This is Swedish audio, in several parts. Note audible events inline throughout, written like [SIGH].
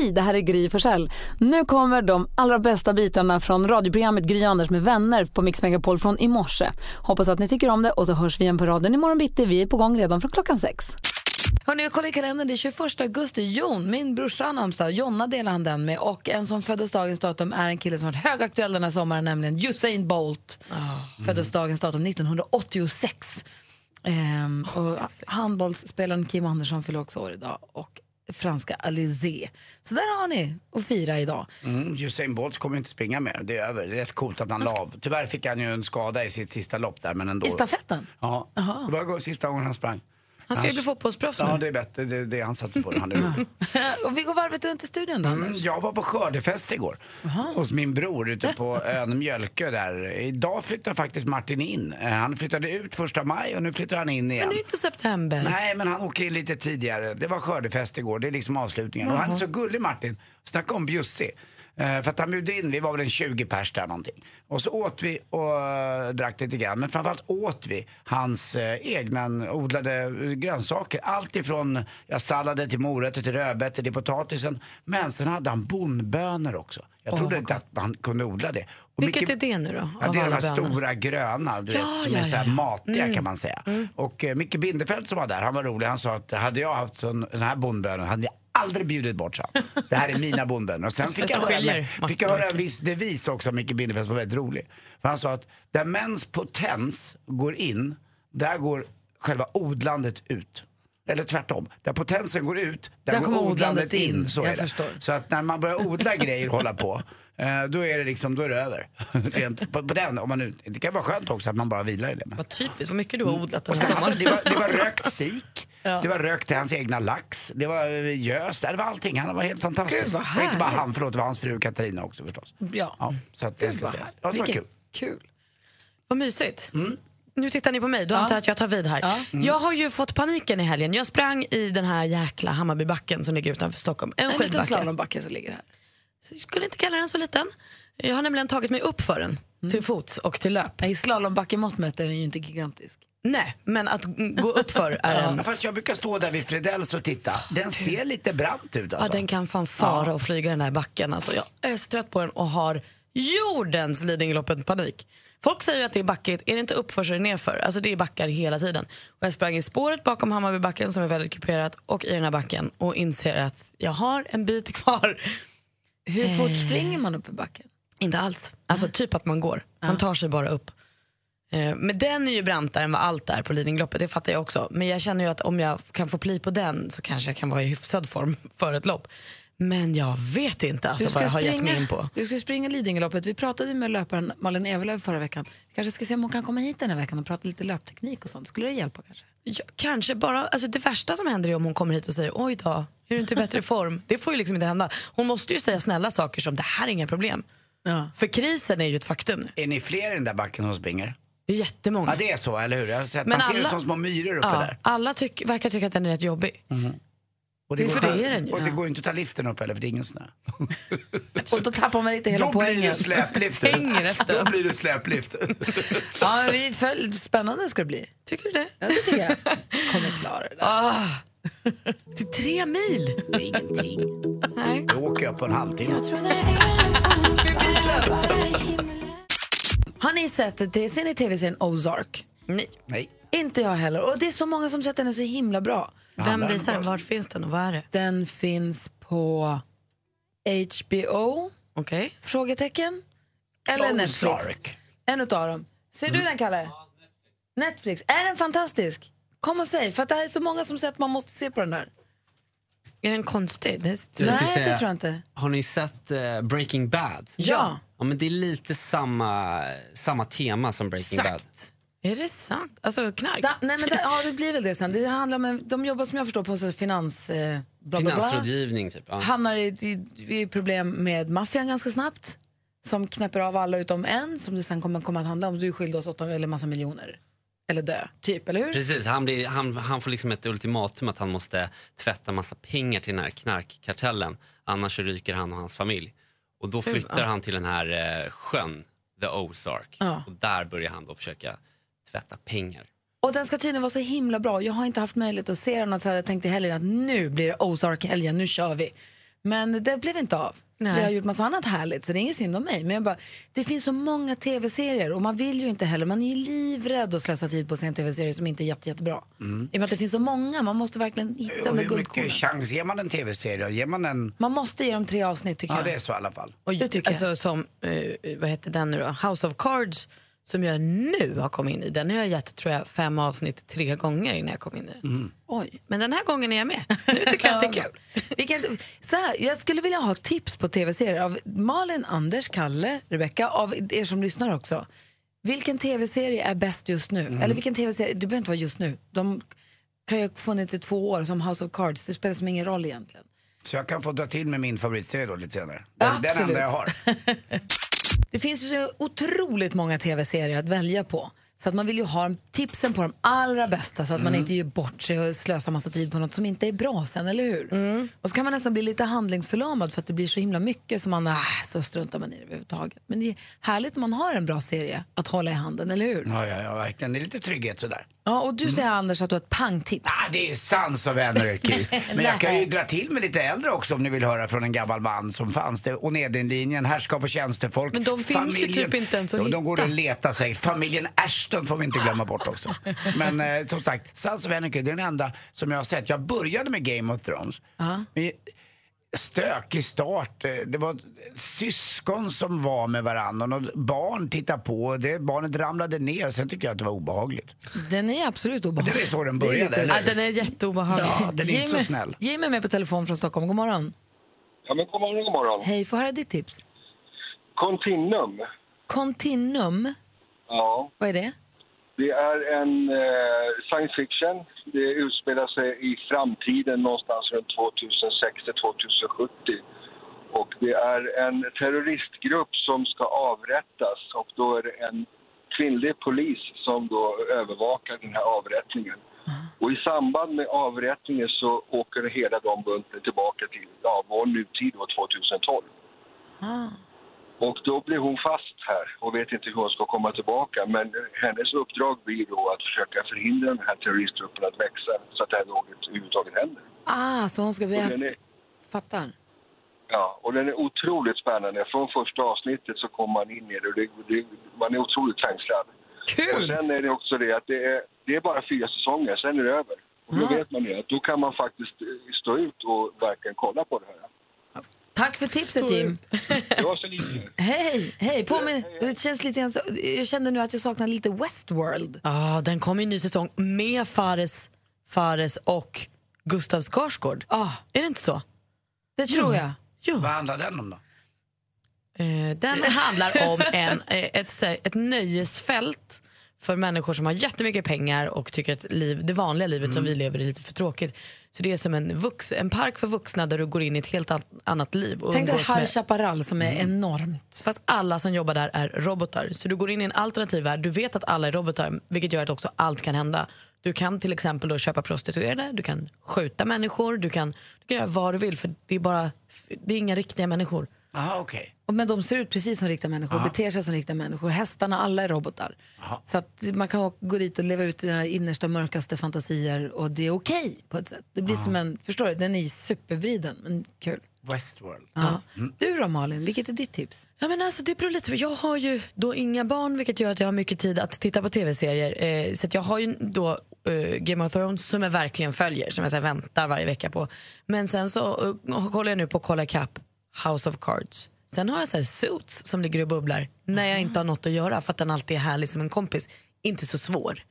Hej, det här är Gry Forssell. Nu kommer de allra bästa bitarna från radioprogrammet Gry Anders med vänner på Mix Megapol från i morse. Hoppas att ni tycker om det och så hörs vi igen på raden imorgon bitti. Vi är på gång redan från klockan sex. Hörrni, jag kollar i kalendern, det är 21 augusti. Jon, min brorsa har namnsdag. Jonna delar han den med. Och en som föddes dagens datum är en kille som varit högaktuell den här sommaren, nämligen Usain Bolt. Oh. Föddes dagens datum 1986. Ehm, och handbollsspelaren Kim Andersson fyller också år idag. Och franska Alizé. Så där har ni att fira idag. Mm, Usain Bolt kommer inte springa mer, det är över. Det är rätt coolt att han la av. Tyvärr fick han ju en skada i sitt sista lopp där men ändå. I stafetten? Ja, Aha. det var sista gången han sprang. Han ska ju bli fotbollsproffs nu. Ja, det är bättre. Det är det han satsar på. Han [LAUGHS] och vi går varvet runt i studion då, mm, Jag var på skördefest igår. Hos min bror ute [LAUGHS] på ön Mjölkö där. Idag flyttar faktiskt Martin in. Eh, han flyttade ut första maj och nu flyttar han in igen. Men det är inte september. Nej, men han åker in lite tidigare. Det var skördefest igår. Det är liksom avslutningen. Och han är så gullig Martin. Snacka om bjussig. Eh, för att han bjöd in, vi var väl en 20 pers där någonting. Och så åt vi och uh, drack lite grann. Men framförallt åt vi hans uh, egna odlade grönsaker. Allt ifrån ja, sallader till morötter till rödbetor till potatisen. Men sen hade han bondbönor också. Jag trodde inte att man kunde odla det. Och Vilket mycket, är det nu då? Ja, det är de här bönorna? stora gröna, du ja, vet, som ja, är så här matiga mm. kan man säga. Mm. Och uh, Micke Bindefeld som var där, han var rolig. Han sa att hade jag haft sån, sån här bondbönor hade jag aldrig bjudit bort, så. Det här är mina bondbönder. Och sen fick jag, höra, fick jag höra en viss devis också av Micke Bindefeld som var väldigt rolig. För han sa att där mäns potens går in, där går själva odlandet ut. Eller tvärtom. Där potensen går ut, där, där går odlandet in. in. Så, är det. så att när man börjar odla grejer och hålla på, eh, då är det liksom, då är det över. [LAUGHS] Rent, på, på, den, om man nu, det kan vara skönt också att man bara vilar i det. Vad typiskt, vad mycket du har odlat den här sommaren. Det var, det var rökt sik. Ja. Det var rökt till hans egna lax, det var eh, gös, det var allting. Han var helt fantastisk. Gud, vad inte bara han, förlåt, det var hans fru Katarina också förstås. Ja. ja så att det ska sägas. Ja, det var kul. kul. Vad mysigt. Mm. Nu tittar ni på mig, då antar jag att jag tar vid här. Ja. Mm. Jag har ju fått paniken i helgen. Jag sprang i den här jäkla Hammarbybacken som ligger utanför Stockholm. En, en liten slalombacke som ligger här. Så jag skulle inte kalla den så liten. Jag har nämligen tagit mig upp för den, mm. till fots och till löp. I slalombacke-mått mätt är den ju inte gigantisk. Nej, men att gå upp för är [LAUGHS] en... Ja, fast jag brukar stå där vid Fredells och titta. Den ser lite brant ut alltså. Ja, den kan fan fara ja. och flyga den här backen. Alltså, jag är så trött på den och har jordens Lidingöloppet-panik. Folk säger att det är backigt. Är det inte uppför så är det nerför. Alltså det är backar hela tiden. Och jag sprang i spåret bakom Hammarbybacken som är väldigt kuperat och i den här backen och inser att jag har en bit kvar. Hur fort eh. springer man upp i backen? Inte alls. Alltså typ att man går. Man tar sig bara upp. Eh, men den är ju brantare än vad allt är på Lidingöloppet, det fattar jag också. Men jag känner ju att om jag kan få pli på den så kanske jag kan vara i hyfsad form [LAUGHS] för ett lopp. Men jag vet inte alltså vad jag har gett mig in på. Du ska springa Lidingöloppet. Vi pratade med löparen Malin Evelöv förra veckan. Vi kanske ska se om hon kan komma hit den här veckan och prata lite löpteknik och sånt. Skulle det hjälpa kanske? Ja, kanske. Bara, alltså det värsta som händer är om hon kommer hit och säger oj då, är du inte i bättre [LAUGHS] form? Det får ju liksom inte hända. Hon måste ju säga snälla saker som det här är inga problem. Ja. För krisen är ju ett faktum. Är ni fler i den där backen som springer? Det är jättemånga. Ja, det är så, eller hur? Jag har sett, Men man alla, ser det som små myror uppe ja, där. Alla tyck, verkar tycka att den är rätt jobbig. Mm. Och det, går, det, är den, ja. och det går inte att ta liften upp heller för det är ingen snö. [LAUGHS] och då tappar man lite hela då poängen. Blir det släplift. [LAUGHS] Hänger efter. Då blir det släplift. [LAUGHS] ja, vi följ, spännande ska det bli. Tycker du det? Ja, det tycker jag. Kommer klara det där. Ah. Det är tre mil. Det är ingenting. Nej. Då åker jag på en halvtimme. Jag tror det Har ni sett det? Ser ni tv-serien Ozark? Nej. Nej. Inte jag heller. Och det är så många som säger att den är så himla bra. Vem visar den? Var finns den och vad är det? Den finns på HBO? Okej. Okay. Frågetecken? Eller Netflix? En utav dem. Ser mm. du den, Kalle? Ja, Netflix. Netflix. Är den fantastisk? Kom och säg, för det är så många som säger att man måste se på den där. Är den konstig? Det... Nej, säga, det tror jag inte. Har ni sett uh, Breaking Bad? Ja. ja men det är lite samma, samma tema som Breaking Exakt. Bad. Är det sant? Alltså knark? Da, nej, men det, ja, det blir väl det sen. Det handlar om, de jobbar som jag förstår på så finans... Eh, bla, Finansrådgivning typ. Ja. Hamnar i, i, i problem med maffian ganska snabbt. Som knäpper av alla utom en som det sen kommer, kommer att handla om. Du är skyldig oss åtta eller massa miljoner eller dö, typ, eller hur? Precis, han, blir, han, han får liksom ett ultimatum att han måste tvätta massa pengar till den här knarkkartellen, annars ryker han och hans familj. Och då flyttar han till den här eh, sjön, The Ozark, ja. och där börjar han då försöka tvätta pengar. Och den ska tydligen vara så himla bra. Jag har inte haft möjlighet att se den och så jag tänkte heller att nu blir det Ozark-helgen, nu kör vi. Men det blev inte av. För Nej. jag har gjort massa annat härligt så det är ingen synd om mig. Men jag bara, det finns så många tv-serier och man vill ju inte heller, man är ju livrädd att slösa tid på att se en tv-serie som inte är jätte, jättebra. I och med att det finns så många, man måste verkligen hitta Och de där hur guldkornen. mycket chans ger man en tv-serie? Ger man en... Man måste ge dem tre avsnitt tycker Ja, jag. det är så i alla fall. Och Det tycker alltså, Som, eh, vad heter den nu då? House of Cards som jag nu har kommit in i. Den har jag gett tror jag, fem avsnitt tre gånger innan jag kom in i den. Oj. Men den här gången är jag med. Nu tycker jag att det är kul. Vilken, så här, jag skulle vilja ha tips på tv-serier av Malin, Anders, Kalle, Rebecca, av er som lyssnar också. Vilken tv-serie är bäst just nu? Eller vilken tv-serie, det behöver inte vara just nu. De kan ju ha funnits i två år som House of Cards, det spelar som ingen roll egentligen. Så jag kan få dra till med min favoritserie då lite senare. Den, den Absolut. enda jag har. [LAUGHS] Det finns ju så otroligt många tv-serier att välja på. Så att man vill ju ha tipsen på de allra bästa så att man inte gör bort sig och slösar massa tid på något som inte är bra sen, eller hur? Och så kan man nästan bli lite handlingsförlamad för att det blir så himla mycket som man, äh, så struntar man i det överhuvudtaget. Men det är härligt om man har en bra serie att hålla i handen, eller hur? Ja, ja, ja, verkligen. Det är lite trygghet sådär. Ja, och du säger Anders att du har ett pangtips. Ah, det är sans och anarchy. [LAUGHS] Men jag kan ju dra till med lite äldre också om ni vill höra från en gammal man som fanns det. Och Nedenlinjen, Härskap och tjänstefolk. Men de finns ju typ inte ens att De går hitta. att leta sig. Familjen Ashton får vi inte glömma bort också. [LAUGHS] Men eh, som sagt, Sons of Anarchy, det är den enda som jag har sett. Jag började med Game of Thrones. Men Stökig start. Det var syskon som var med varandra och barn tittade på. Det, barnet ramlade ner. Sen tycker jag att det var obehagligt. Den är absolut obehaglig. Det är så den Det är började, lite-? Ja, den är jätteobehaglig. Ja, den är inte så Jimmy- snäll. Jimmy är med på telefon från Stockholm. God morgon. Ja, men god morgon, god morgon. Hej, få höra ditt tips. Continuum. Continuum, Ja, vad är det? Det är en eh, science fiction. Det utspelar sig i framtiden någonstans runt 2006 till 2070. Och det är en terroristgrupp som ska avrättas och då är det en kvinnlig polis som då övervakar den här avrättningen. Och i samband med avrättningen så åker hela de bunten tillbaka till ja, vår nutid då, 2012. Och då blir hon fast här och vet inte hur hon ska komma tillbaka. Men hennes uppdrag blir då att försöka förhindra den här terroristgruppen att växa så att det här något överhuvudtaget händer. Ah, så hon ska... Och den är, Fattar. ja, och den är otroligt spännande. Från första avsnittet så kommer man in i det och det, det, man är otroligt fängslad. Och Kul! sen är det också det att det är, det är bara fyra säsonger, sen är det över. Och då vet man det, att då kan man faktiskt stå ut och verkligen kolla på det här. Tack för tipset, Jim. Så lite. Hej, hej. På med, det känns lite, jag kände nu att jag saknar lite Westworld. Ja, den kommer ju en ny säsong med Fares, Fares och Gustav Skarsgård. Ah, Är det inte så? det tror jag. Jo. Vad handlar den om då? Eh, den [LAUGHS] handlar om en, eh, ett, ett nöjesfält för människor som har jättemycket pengar och tycker att liv, det vanliga livet som vi lever är lite för tråkigt. Så det är som en, vux, en park för vuxna där du går in i ett helt an- annat liv. Och Tänk dig High Chaparral som är enormt. Fast alla som jobbar där är robotar. Så du går in i en alternativ värld. Du vet att alla är robotar, vilket gör att också allt kan hända. Du kan till exempel då köpa prostituerade, du kan skjuta människor, du kan, du kan göra vad du vill för det är bara, det är inga riktiga människor. Jaha, okej. Och Men de ser ut precis som riktiga människor, beter sig som riktiga människor. Hästarna, alla är robotar. Så att man kan gå dit och leva ut dina innersta, mörkaste fantasier och det är okej på ett sätt. Det blir som en, förstår du, den är supervriden men kul. Westworld. Ja. Du då Malin, vilket är ditt tips? Ja, men alltså, det beror lite. Jag har ju då inga barn vilket gör att jag har mycket tid att titta på tv-serier. Eh, så att jag har ju då eh, Game of Thrones som jag verkligen följer, som jag så här, väntar varje vecka på. Men sen så eh, kollar jag nu på Kolla Kapp, House of Cards. Sen har jag så här Suits som ligger och bubblar när jag inte har något att göra för att den alltid är härlig som en kompis. Inte så svår.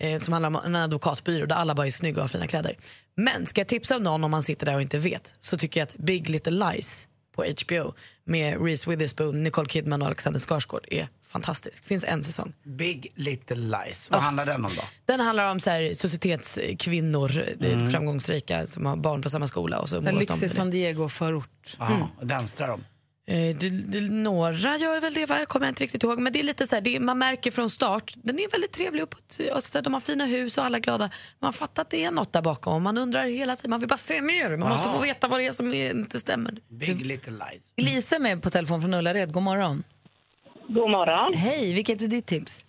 Eh, som handlar om en advokatbyrå där alla bara är snygga och har fina kläder. Men ska jag tipsa om någon om man sitter där och inte vet så tycker jag att Big Little Lies på HBO med Reese Witherspoon, Nicole Kidman och Alexander Skarsgård är fantastisk. Finns en säsong. Big Little Lies. Vad handlar den om då? Den handlar om så här, societetskvinnor, mm. framgångsrika som har barn på samma skola. Och så de lyxig. San Diego-förort. Jaha, dansar de? Eh, det, det, några gör väl det, va? jag kommer inte riktigt ihåg. Men det är lite så här, det, man märker från start, den är väldigt trevlig uppåt. Och så, de har fina hus och alla är glada. Man fattar att det är något där bakom. Man undrar hela tiden, man vill bara se mer. Man måste Aha. få veta vad det är som inte stämmer. Big Little Lies. Lisa är med på telefon från Ullared, god morgon. God morgon. Hej, vilket är ditt tips?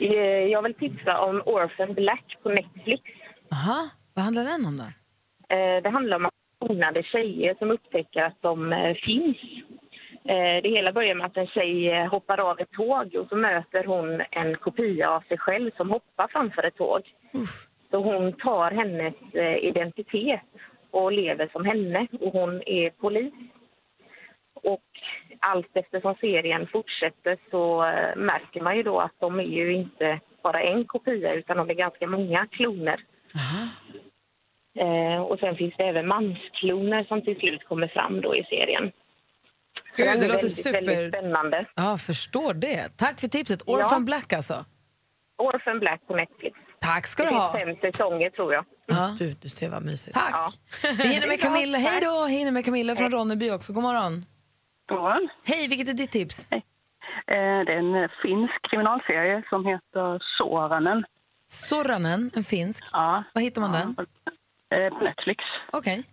Eh, Jag vill tipsa om Orphan Black på Netflix. Aha, vad handlar den om då? Eh, Det handlar om att klonade tjejer som upptäcker att de eh, finns. Eh, det hela börjar med att en tjej eh, hoppar av ett tåg och så möter hon en kopia av sig själv som hoppar framför ett tåg. Så hon tar hennes identitet och lever som henne och hon är polis. Och allt eftersom serien fortsätter så märker man ju då att de är ju inte bara en kopia utan de är ganska många kloner. Eh, och sen finns det även manskloner som till slut kommer fram då i serien. Gud, det är låter väldigt, super- väldigt spännande. Ja, förstår det. Tack för tipset. Orphan Black alltså. Orphan Black på Netflix. Tack ska Det du finns ha. fem säsonger tror jag. Ja. Du, du ser vad mysigt. Tack. Ja. Vi hinner med [LAUGHS] Camilla. Hej då! Hinner med Camilla från Ronneby också. God morgon. God Hej, vilket är ditt tips? Eh, Det är en finsk kriminalserie som heter Soranen. Soranen, en finsk. Ja. Var hittar man den? Eh, På Netflix. Okej.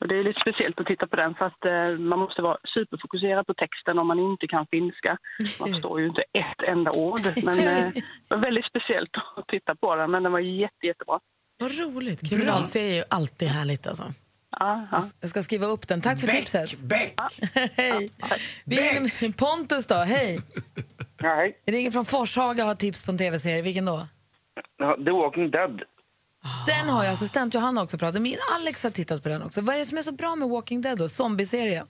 Och det är lite speciellt att titta på den för att eh, man måste vara superfokuserad på texten om man inte kan finska. Man [LAUGHS] förstår ju inte ett enda ord. Men eh, det var väldigt speciellt att titta på den, men den var jätte, jättebra. Vad roligt. Kriminalserier är ju alltid härligt alltså. Ja. Jag ska skriva upp den. Tack för tipset. Beck! [LAUGHS] Hej. Med [LAUGHS] Pontus då, hej. Ja, hej. Ringer från Forshaga och har tips på en tv-serie. Vilken då? Ja, The Walking Dead. Den har jag assistent Johanna också pratat Min Alex har tittat på den också. Vad är det som är så bra med Walking Dead då? Zombieserien?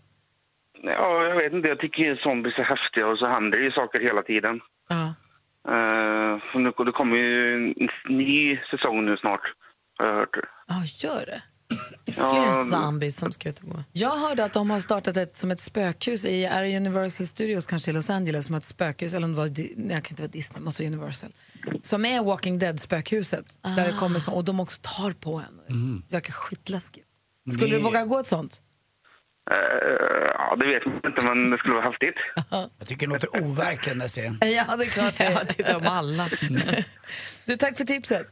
Ja, jag vet inte. Jag tycker zombies är häftiga och så händer ju saker hela tiden. Ja. Uh, nu, det kommer ju en ny säsong nu snart, har jag hört. Ja, gör det. Fler zombies som ska ut och gå. Jag hörde att de har startat ett som ett spökhus i är det Universal Studios kanske i Los Angeles som har ett spökhus, eller om det var, Di- nej, jag kan inte vara Disney, måste vara Universal. Som är Walking Dead-spökhuset. Där det kommer så, och de också tar på en. Det verkar skitläskigt. Skulle du Det- våga gå ett sånt? eh, ja, det vet man inte, men det skulle vara häftigt. [LAUGHS] Jag tycker det låter overkligt den där serien. Ja, det är klart Ja, det är de alla. [LAUGHS] Du, tack för tipset.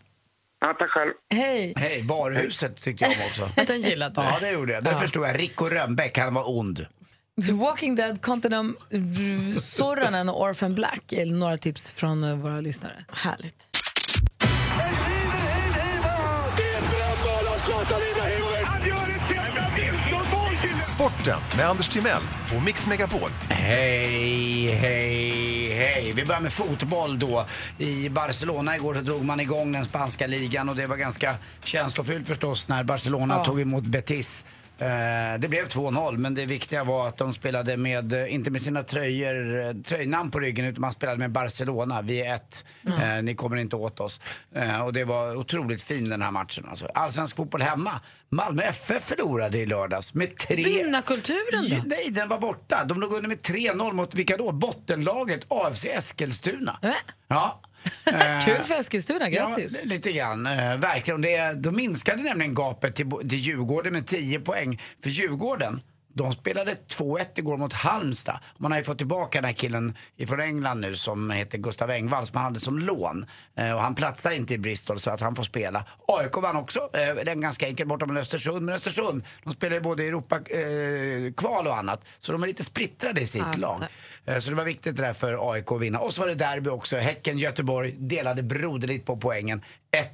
Ja, tack själv. Hej. Hej, Varuhuset tyckte jag om också. Den gillade du. Ja, det gjorde jag. Det förstod jag. Rico Rönnbäck, han var ond. The Walking Dead, Continuum, R- Soranen och Orphan Black är några tips från eh, våra lyssnare. Härligt. Sporten med Anders Timell och Mix Megapol. Hej, hej, hej. Vi börjar med fotboll då. I Barcelona igår så drog man igång den spanska ligan och det var ganska känslofyllt förstås när Barcelona tog emot Betis. Eh, det blev 2-0 men det viktiga var att de spelade med, eh, inte med sina tröjor, eh, tröjnamn på ryggen utan man spelade med Barcelona. Vi är ett, eh, ni kommer inte åt oss. Eh, och det var otroligt fin den här matchen. Alltså, allsvensk fotboll hemma. Malmö FF förlorade i lördags med tre... Vinnarkulturen då? Nej, den var borta. De låg under med 3-0 mot vilka då? Bottenlaget AFC Eskilstuna. Äh. Ja. Eh, Kul för Eskilstuna, grattis. Ja, lite grann. Eh, verkligen. Det, då minskade nämligen gapet till, till Djurgården med 10 poäng. För Djurgården, de spelade 2-1 igår mot Halmstad. Man har ju fått tillbaka den här killen från England nu som heter Gustav Engvall som han hade som lån. Eh, och han platsar inte i Bristol så att han får spela. AIK vann också. Eh, den ganska enkelt borta med Östersund. Men Östersund, de spelar ju både Europa eh, kval och annat. Så de är lite splittrade i sitt lag. Eh, så det var viktigt det där för AIK att vinna. Och så var det derby också. Häcken-Göteborg delade broderligt på poängen.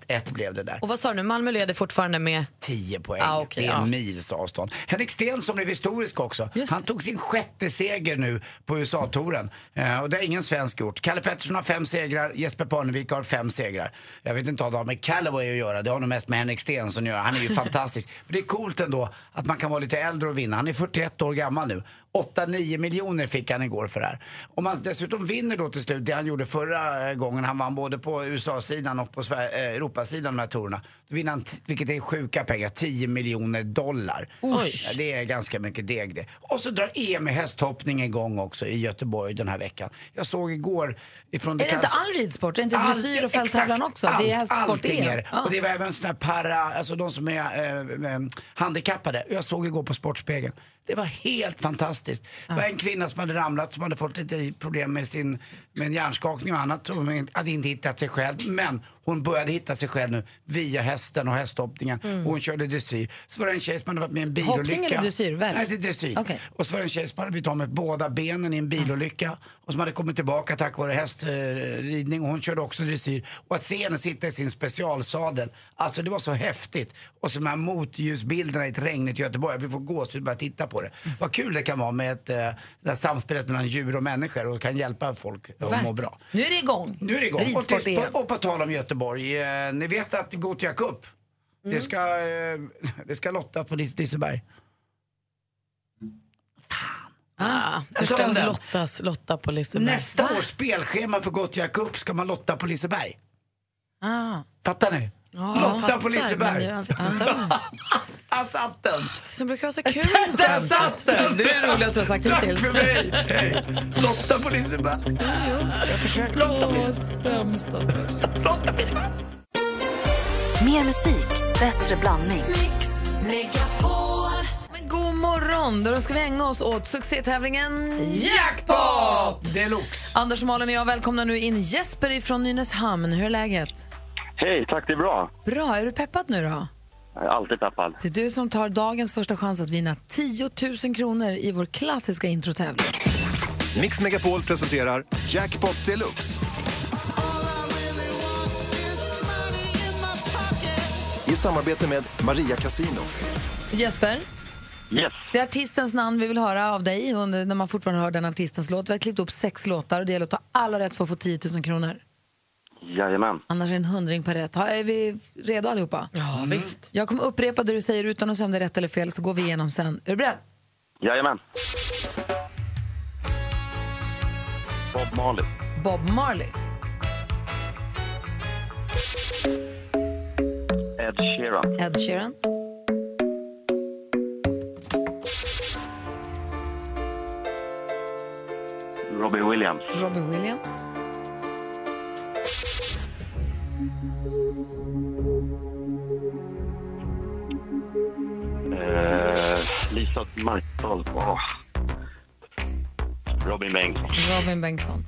1-1 blev det där. Och vad sa du nu? Malmö leder fortfarande med... 10 poäng. Ah, okej, det är en ja. mils avstånd. Henrik Stenson blev historisk också. Just Han tog sin sjätte seger nu på USA-touren. Eh, och det har ingen svensk gjort. Kalle Pettersson har fem segrar, Jesper Parnevik har fem segrar. Jag vet inte vad det har med Callaway att göra, det har nog mest med Henrik Stenson att göra. Han är ju [LAUGHS] fantastisk. Men det är coolt ändå att man kan vara lite äldre och vinna. Han är 41 år gammal nu. 8-9 miljoner fick han igår för det här. Om man dessutom vinner då till slut, det han gjorde förra gången, han vann både på USA-sidan och på eh, Europasidan de här tourerna. Då vinner han, vilket är sjuka pengar, 10 miljoner dollar. Ja, det är ganska mycket deg det. Och så drar EM i hästhoppning igång också i Göteborg den här veckan. Jag såg igår ifrån... Är det inte all ridsport? Är det inte Allt- dressyr och fälttävlan också? Allt, det är hästsport allting det är det. Ja. Och det var även såna här para, alltså de som är eh, eh, handikappade. Jag såg igår på Sportspegeln. Det var helt fantastiskt. Det var en kvinna som hade ramlat, som hade fått lite problem med, sin, med en hjärnskakning och annat. Hon hade inte hittat sig själv. Men hon började hitta sig själv nu via hästen och hästhoppningen. Och hon körde dressyr. Så var det en tjej som hade varit med i en bilolycka. Hoppning eller dressyr, väl? Nej, det är dressyr. Okej. Och så var det en tjej som hade blivit av med båda benen i en bilolycka. Och som hade kommit tillbaka tack vare hästridning. Och hon körde också dressyr. Och att se henne sitta i sin specialsadel. Alltså det var så häftigt. Och så de här motljusbilderna i ett regnigt Göteborg. Vi får gåshud bara titta på det. Vad kul det kan vara med ett, eh, det här samspelet mellan djur och människor och kan hjälpa folk att må bra. Nu är det igång. Nu är det igång. Och, till, och på tal om Göteborg, eh, ni vet att Gothia Cup, Mm. det, ska, eh, det ska lotta på Lis- Liseberg. Ah, om förstå den. Lottas, Lotta på Liseberg. Nästa års spelschema för Gothia Cup ska man lotta på Liseberg. Ah. Fattar ni? Ja, Lotta jag på Liseberg. jag. [LAUGHS] Där satt den! Det som brukar vara så kul. Där satt den! Det är det roligaste du har sagt Tack hittills. för mig! Hej. Lotta på Liseberg. Jag försöker. Lotta på Liseberg. [LAUGHS] Lotta på Liseberg. Mer musik, bättre blandning. Men god morgon! Då ska vi ägna oss åt succétävlingen Jackpot deluxe! Anders Malin och jag välkomnar nu in Jesper från Nynäshamn. Hur är läget? Hej, tack det är bra. Bra, är du peppad nu då? Jag är alltid peppad. Det är du som tar dagens första chans att vinna 10 000 kronor i vår klassiska introtävling. Mix Megapol presenterar Jackpot Deluxe. I samarbete med Maria Casino. Jesper, Yes. det är artistens namn vi vill höra av dig under, när man fortfarande hör den artistens låt. Vi har klippt upp sex låtar och det gäller att ta alla rätt för att få 10 000 kronor. Jajamän. Annars är det en hundring per rätt. Är vi redo allihopa? Ja, visst. Jag kommer upprepa det du säger utan att säga om det är rätt eller fel så går vi igenom sen. Är du beredd? Jajamän. Bob Marley. Bob Marley, Ed Sheeran. Ed Sheeran, Robbie Williams. Robbie Williams, Lisa Markdahl. Åh. Robin Bengtsson. Robin Bengtsson,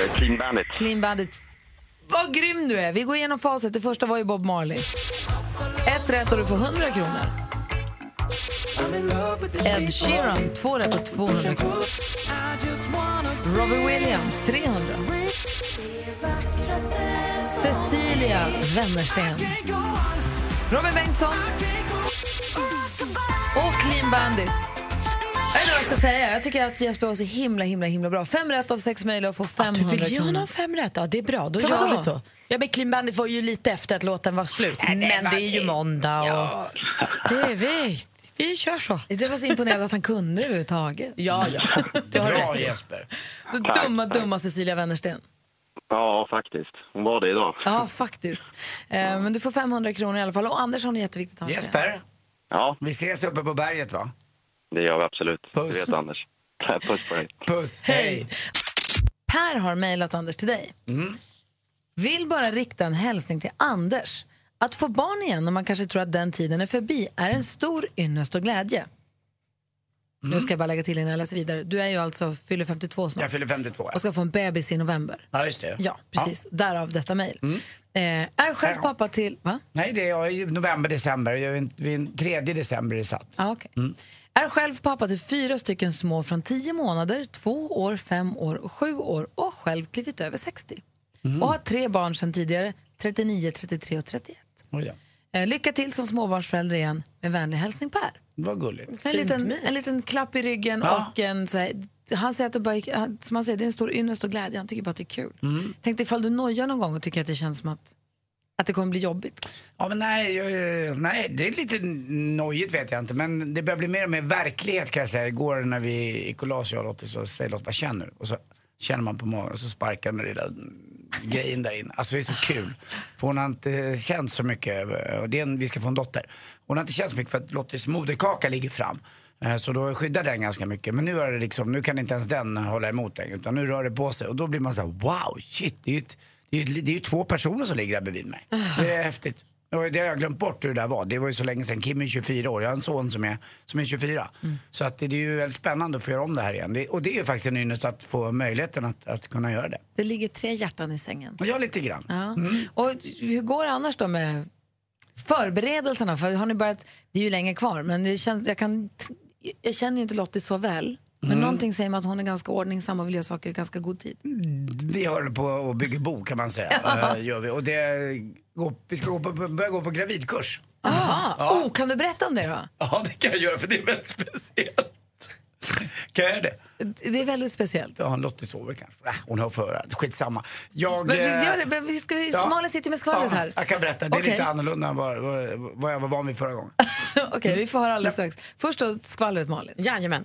Eh, Clean Bandit. Clean Bandit. Vad grym du är! Vi går igenom facit. Det första var ju Bob Marley. Ett rätt och du får 100 kronor. Ed Sheeran, två rätt och 200 kronor. Robbie Williams, 300. Cecilia Wennersten. Robin Bengtsson. Och Clean Bandit. Jag vet inte vad jag ska säga. Jag tycker att Jesper var så himla, himla, himla bra. Fem rätt av sex möjliga att få 500 Du vill ge kronor. honom fem rätt? Ja, det är bra. Då För gör vadå? vi så. Ja, men Clean Bandit var ju lite efter att låten var slut. men det är ju måndag och... Det är vi. Vi kör så. Jag var så imponerad att han kunde det överhuvudtaget. Ja, ja. Du har Bra rätt. Jesper. Så Tack, dumma, tack. dumma Cecilia Wennersten. Ja, faktiskt. Hon var det idag. Ja, faktiskt. Eh, men du får 500 kronor i alla fall. Och Anders har något jätteviktigt att säga. Jesper, Ja, vi ses uppe på berget va? det gör vi absolut. Puss. Du vet Anders. [LAUGHS] Puss på dig. Puss, Hej. Per har mejlat Anders till dig. Vill bara rikta en hälsning till Anders. Att få barn igen när man kanske tror att den tiden är förbi är en stor ynnest och glädje. Nu ska jag bara lägga till innan jag läser vidare. Du är ju alltså, fyller 52 snart Jag fyller 52 och ska få en bebis i november. Ja, just det. Ja, precis. Därav detta mejl. Eh, är själv pappa till... Va? Nej, det är jag i november, december. Jag är en- Vid 3 december är satt. Ah, okay. Är själv pappa till fyra stycken små från 10 månader, 2 år, 5 år och 7 år och själv klivit över 60. Och har tre barn sedan tidigare, 39, 33 och 31. Oj, ja. Eh, lycka till som småbarnsförälder igen. Med vänlig hälsning Per. Vad gulligt. En liten, en liten klapp i ryggen Ja. och en så här, han säger att det bara, som han säger, det är en stor ynnest och glädje. Han tycker bara att det är kul. Tänk dig ifall du nojar någon gång och tycker att det känns som att, att det kommer bli jobbigt. Ja, men nej, jag, nej, det är lite nojigt vet jag inte. Men det börjar bli mer och mer verklighet kan jag säga. Igår när vi la oss, jag och Lottie, så säger Lottie, vad känner du? Och så känner man på magen och så sparkar den lilla grejen där inne. Alltså det är så kul. För hon har inte känt så mycket, och det är en, vi ska få en dotter. Hon har inte känt så mycket för att Lotties moderkaka ligger fram. Eh, så då skyddar den ganska mycket. Men nu, är det liksom, nu kan inte ens den hålla emot den utan nu rör det på sig. Och då blir man så här: wow, shit, det är ju ett, Det är, ju, det är ju två personer som ligger där bredvid mig. Det är häftigt. Det har jag glömt bort hur det där var. Det var ju så länge sedan. Kim är 24 år. Jag har en son som är, som är 24. Så att det, det är ju väldigt spännande att få göra om det här igen. Det, och det är ju faktiskt en ynnest att få möjligheten att, att kunna göra det. Det ligger tre hjärtan i sängen. Jag lite grann. Ja. Och hur går det annars då med förberedelserna? För har ni börjat, det är ju länge kvar, men det känns, jag, kan, jag känner ju inte Lottie så väl. Men Mm. någonting säger mig att hon är ganska ordningsam och vill göra saker i ganska god tid. Vi håller på att bygga bo kan man säga. [LAUGHS] Eh, gör vi. Och det, går, vi ska gå på, börja gå på gravidkurs. Aha. Ja. Oh, kan du berätta om det då? Ja, det kan jag göra för det är väldigt speciellt. Kan jag det? Det är väldigt speciellt. Ja, Lottie sover kanske. Äh, hon har för Skitsamma. Jag, Men, eh, gör det, vi ska, ja. Malin sitter med skvallret ja, här. Jag kan berätta. Det är Okej. lite annorlunda än vad, vad, vad jag var van vid förra gången. [LAUGHS] Okej, vi får höra alldeles strax. Först då skvallret Malin. Jajamän.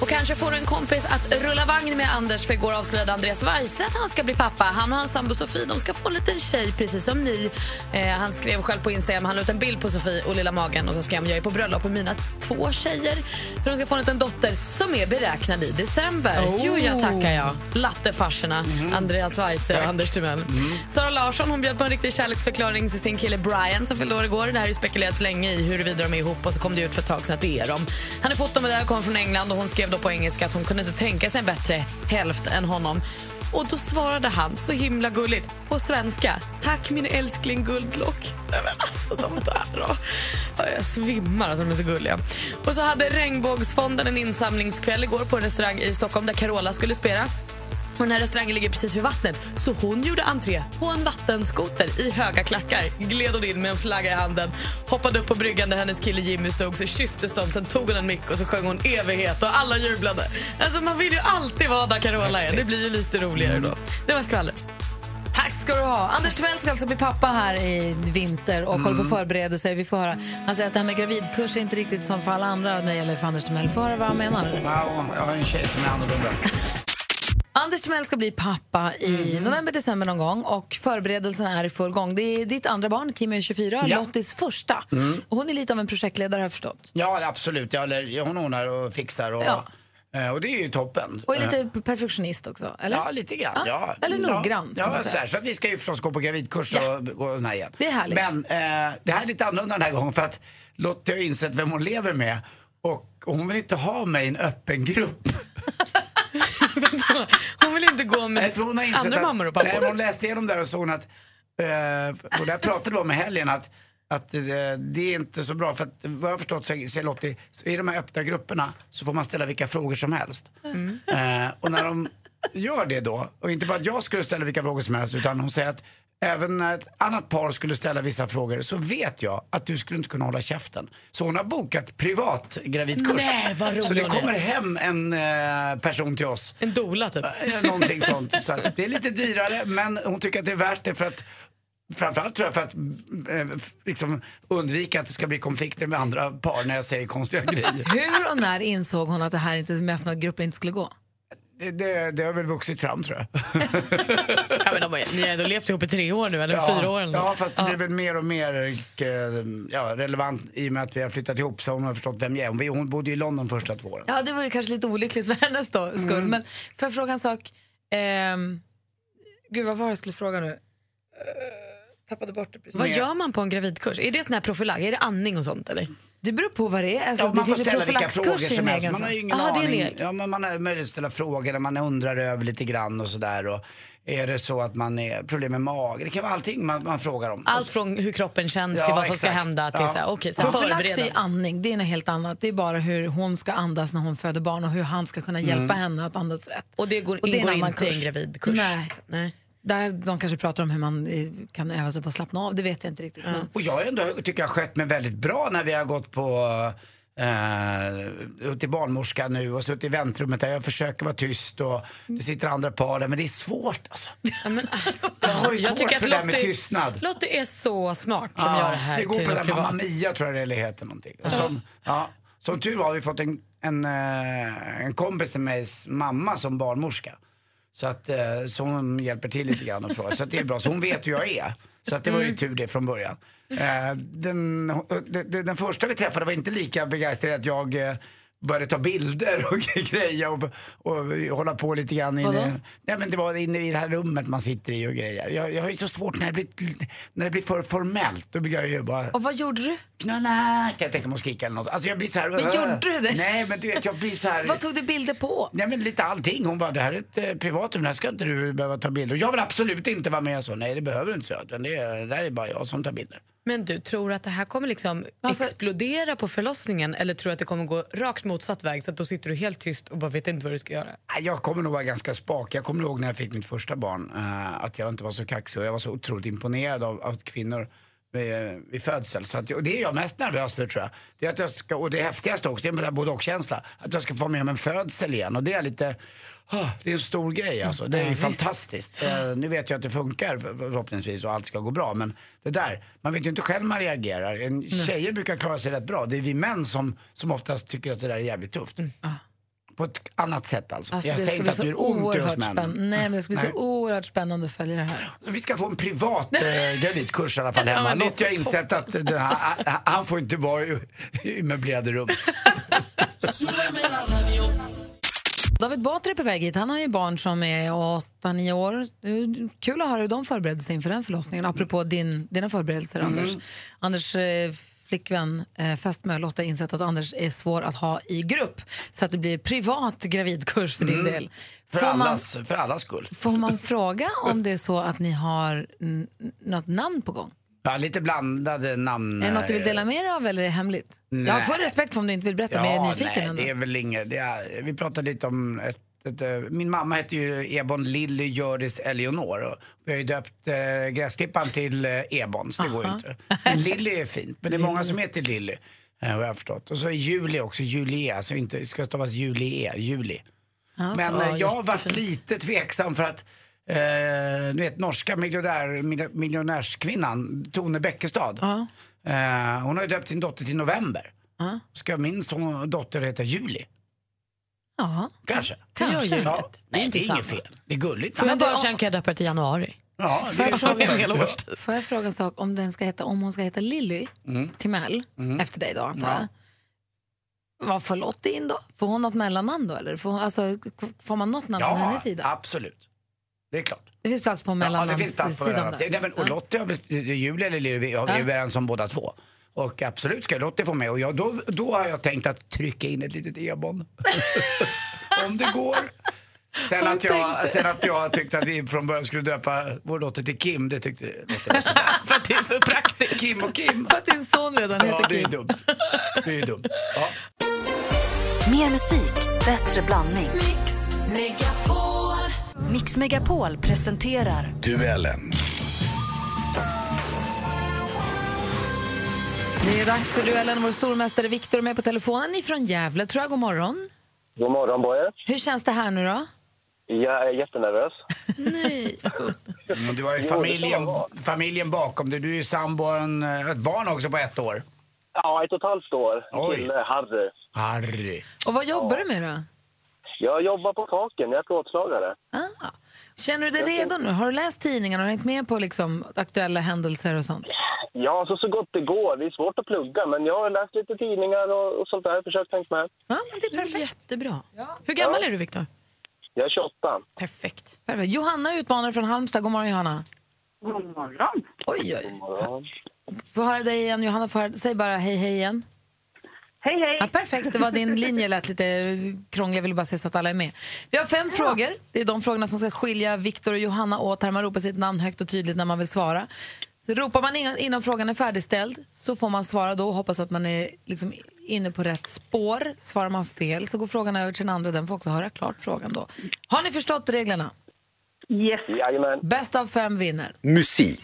Och kanske får du en kompis att rulla vagn med Anders för igår avslöjade Andreas Weise att han ska bli pappa. Han och hans sambo Sofie de ska få en liten tjej precis som ni. Eh, han skrev själv på Instagram, han la ut en bild på Sofie och lilla magen och så skrev han jag är på bröllop med mina två tjejer. Så de ska få en liten dotter som är beräknad i december. Oh. Jo, jag tackar jag. Lattefarserna, Andreas Weise och Anders Timell. Sara Larsson hon bjöd på en riktig kärleksförklaring till sin kille Brian som fyllde år igår. Det här har ju spekulerats länge i huruvida de är ihop och så kom det ut för ett tag sedan att det är de. Han är fotomodell, kommer från England och hon skrev skrev då på engelska att hon kunde inte tänka sig en bättre hälft än honom. Och då svarade han så himla gulligt på svenska. Tack min älskling guldlock. Nej, men alltså de där då. Jag svimmar alltså, de är så gulliga. Och så hade Regnbågsfonden en insamlingskväll igår på en restaurang i Stockholm där Carola skulle spela. Och den här restaurangen ligger precis vid vattnet så hon gjorde entré på en vattenskoter i höga klackar. Gled hon in med en flagga i handen, hoppade upp på bryggan där hennes kille Jimmy stod, så kysstes de, sen tog hon en mick och så sjöng hon evighet och alla jublade. Alltså man vill ju alltid vara där Carola är, det blir ju lite roligare då. Det var skvallret. Tack ska du ha. Anders Timell ska alltså bli pappa här i vinter och håller på Mm. att förbereda sig. Vi får höra. Han säger att det här med gravidkurs är inte riktigt som för alla andra när det gäller för Anders Timell. Vi får höra vad han menar. Ja, jag har en tjej som är annorlunda. Anders Timell ska bli pappa i Mm. november, december någon gång och förberedelserna är i full gång. Det är ditt andra barn, Kim är 24, Ja. Lottis första. Mm. Och hon är lite av en projektledare har jag förstått. Ja, absolut. Eller, hon ordnar och fixar. Och, Ja. eh, och det är ju toppen. Och är lite perfektionist också, eller? Ja, lite grann. Ja. Eller noggrann, Ja, ja så, här, så att vi ska ju förstås gå på gravidkurs och gå den här igen. Det är härligt. Men eh, det här är lite annorlunda den här gången för att Lottie har insett vem hon lever med och hon vill inte ha mig i en öppen grupp. Hon vill inte gå med Nej, hon har insett andra att, mammor och pappor. Nej, hon läste igenom där och såg att, eh, och där pratade vi om i helgen att att eh, det är inte så bra för att vad jag har förstått säger Lottie, i de här öppna grupperna så får man ställa vilka frågor som helst. Eh, och när de gör det då, och inte bara att jag skulle ställa vilka frågor som helst utan hon säger att även när ett annat par skulle ställa vissa frågor så vet jag att du skulle inte kunna hålla käften. Så hon har bokat privat gravidkurs. Nej, vad roligt. så det kommer hem en eh, person till oss En dola typ. Eh, Någonting sånt. Så det är lite dyrare men hon tycker att det är värt det för att Framförallt tror jag för att eh, liksom, undvika att det ska bli konflikter med andra par när jag säger konstiga grejer. Hur och när insåg hon att det här inte med öppna grupper inte skulle gå? Det, det, det har väl vuxit fram tror jag. [LAUGHS] Ja, de har, ni har ändå levt ihop i tre år nu, eller fyra år eller ja, fast det blir väl mer och mer eh, ja, relevant i och med att vi har flyttat ihop så hon har förstått vem jag är. Hon, bodde ju i London första två åren. Ja, det var ju kanske lite olyckligt för hennes då, skull. Mm. Men får jag fråga en sak? Ehm, gud, vad var det jag skulle fråga nu? Eh, tappade bort det precis. Vad gör man på en gravidkurs? Är det sån här profylag? Är det andning och sånt eller? Det beror på vad det är. Alltså, Ja, det man får ställa vilka frågor som helst. Man har ju ingen Aha, aning. Ja, men man har möjlighet att ställa frågor där man undrar över lite grann och sådär. Är det så att man är problem med mage? Det kan vara allting man, man frågar om. Allt från hur kroppen känns Ja, till vad som ska hända till Ja. så här, okej, så här, Profylax förbereda. andning, det är något helt annat. Det är bara hur hon ska andas när hon föder barn och hur han ska kunna hjälpa Mm. henne att andas rätt. Och det går, Och det ingår annan inte i en kurs. gravidkurs? Nej. Nej. Där de kanske pratar om hur man eh, kan öva sig på att slappna av, det vet jag inte riktigt. Men Och jag ändå, tycker jag har skött mig väldigt bra när vi har gått på eh, till barnmorska nu och suttit i väntrummet där jag försöker vara tyst och det sitter andra par där men det är svårt alltså. Ja, men alltså, [LAUGHS] Jag har ju svårt tycker för att det där med tystnad. Lottie är så smart som Ja, gör det här det går på det där. Mamma Mia tror jag det heter någonting. Och som, ja, som tur var har vi fått en, en, eh, en kompis till mig mamma som barnmorska. Så, att, eh, så hon hjälper till lite grann och frågar. Så det är bra. Så hon vet hur jag är. Så att det var ju tur det från början. Eh, den, den, den första vi träffade var inte lika begeistrad att jag eh, började ta bilder och [LAUGHS] grejer och, och hålla på lite grann Vadå? inne, nej, men det var inne i det här rummet man sitter i och grejer. Jag, jag har ju så svårt när det blir, när det blir för formellt. Då blir jag ju bara Och vad gjorde du? Knulla, kan jag tänka mig att skrika eller något. Alltså jag blir så här. Men gjorde du det? Nej men du vet jag blir så här. [LAUGHS] Vad tog du bilder på? Nej men lite allting. Hon bara, det här är ett eh, privatrum, här ska inte du behöva ta bilder. Och jag vill absolut inte vara med så. Nej det behöver du inte. Utan det, är- det där är bara jag som tar bilder. Men du, tror att det här kommer liksom Alltså- explodera på förlossningen eller tror att det kommer gå rakt motsatt väg så att då sitter du helt tyst och bara vet inte vad du ska göra? Nej, Jag kommer nog vara ganska spak. Jag kommer ihåg när jag fick mitt första barn eh, att jag inte var så kaxig och jag var så otroligt imponerad av, av kvinnor vid, vid födsel. Så att, och det är jag mest nervös för tror jag. Det är att jag ska, och det häftigaste också, det är en både och-känsla. Att jag ska få med om en födsel igen och det är lite ah, det är en stor grej alltså. Det är Ja, fantastiskt. Eh, nu vet jag att det funkar för- förhoppningsvis och allt ska gå bra. Men det där, man vet ju inte själv man reagerar. En, tjejer brukar klara sig rätt bra. Det är vi män som, som oftast tycker att det där är jävligt tufft. På ett annat sätt alltså. Alltså, jag det säger inte att det gör ont i oss män. spännande. Nej, men det ska bli Nej. så oerhört spännande att följa det här. Så vi ska få en privat eh, [LAUGHS] gravidkurs i alla fall hemma. det Något jag insett att den här, han får inte vara i, i möblerade rum. [LAUGHS] David Batra är på väg hit. Han har ju barn som är 8-9 år. Det Kul att höra hur de förberedde sig inför den förlossningen. Apropå din, dina förberedelser, Anders. Anders eh, flickvän, eh, fästmö Lotta, insett att Anders är svår att ha i grupp. Så att det blir privat gravidkurs för din del. För Får man, allas, för allas skull. får man fråga om det är så att ni har något namn på gång? Ja, lite blandade namn. Är det något du vill dela med dig av eller är det hemligt? Jag har Nej. full respekt för om du inte vill berätta, men jag är nyfiken nej, ändå. det är väl inget. Är, vi pratade lite om ett, min mamma heter ju Ebon Lilly Hjördis Eleonor vi har ju döpt eh, gräsklipparen till eh, Ebon så det går ju inte. Men Lilly är fint, men det är många som heter Lilly. Eh, jag förstått. Och så är Julie också, Julie, alltså inte, ska stavas Julie, Julie. Men eh, jag har varit lite tveksam för att eh, du vet norska miljonär, mil- miljonärskvinnan Tone Bäckestad. Eh, hon har ju döpt sin dotter till November. Ska min son, dotter heta Juli? Ja. Kanske. Kanske. Ja. Nej, inte det är inget fel. Det är gulligt. Får jag Men det- bara sen kan jag döpa det till januari. Ja, Får jag, det fråga, en hel årstid. får jag fråga en sak? Om, den ska heta, om hon ska heta Lilly Mm. Timell, efter dig då antar jag. Vad får Lottie in då? Får hon något mellannamn då? Eller får, hon, alltså, får man något namn på Ja, hennes sida? absolut. Det är klart. Det finns plats på Ja, det finns plats på mellannamnssidan det. Nej, men, och Lottie har Julia eller Lilly, vi har vi är överens om båda två. Och absolut ska Lottie få med. Och jag, då, då har jag tänkt att trycka in ett litet Ebon. [LAUGHS] om det går. Sen att, jag, sen att jag tyckte att vi från början skulle döpa vår dotter till Kim, det tyckte så [LAUGHS] För att det är så praktiskt. Kim och Kim. För att din son redan Ja, heter det är Kim. dumt. Det är dumt. Ja. Mer musik, bättre blandning. Mix Megapol presenterar Duellen. Det är dags för duellen. Vår stormästare Viktor är med på telefonen ifrån Gävle. Tror jag. God morgon. God morgon på er. Hur känns det här nu då? Jag är jättenervös. [LAUGHS] Nej. Men du har ju familjen, familjen bakom dig. Du är ju sambo och en, ett barn också på ett år. Ja, ett och ett halvt år. Oj. Kille, Harry. Harry. Och vad jobbar du med då? Jag jobbar på taken. Jag är plåtslagare. Ah. Känner du dig redo nu? Har du läst tidningarna och hängt med på liksom aktuella händelser och sånt? Ja, så, så gott det går. Det är svårt att plugga, men jag har läst lite tidningar och, och sånt där. Försökt tänka med. Ja, men det är perfekt. Jättebra. Hur gammal är du, Viktor? Jag är 28. Perfekt. perfekt. Johanna utmanar från Halmstad. God morgon, Johanna. God morgon. Oj, oj. Ja. Får höra dig igen, Johanna. Får höra, säg bara hej, hej igen. Hej, hej. Ja, perfekt, det var din linje lät lite krånglig. Jag ville bara se så att alla är med. Vi har fem frågor. Det är de frågorna som ska skilja Viktor och Johanna åt. Här man ropar sitt namn högt och tydligt när man vill svara. Så ropar man innan, innan frågan är färdigställd så får man svara då och hoppas att man är liksom inne på rätt spår. Svarar man fel så går frågan över till den andra. Den får också höra klart frågan då. Har ni förstått reglerna? Yes. Jajamän. Bäst av fem vinner. Musik.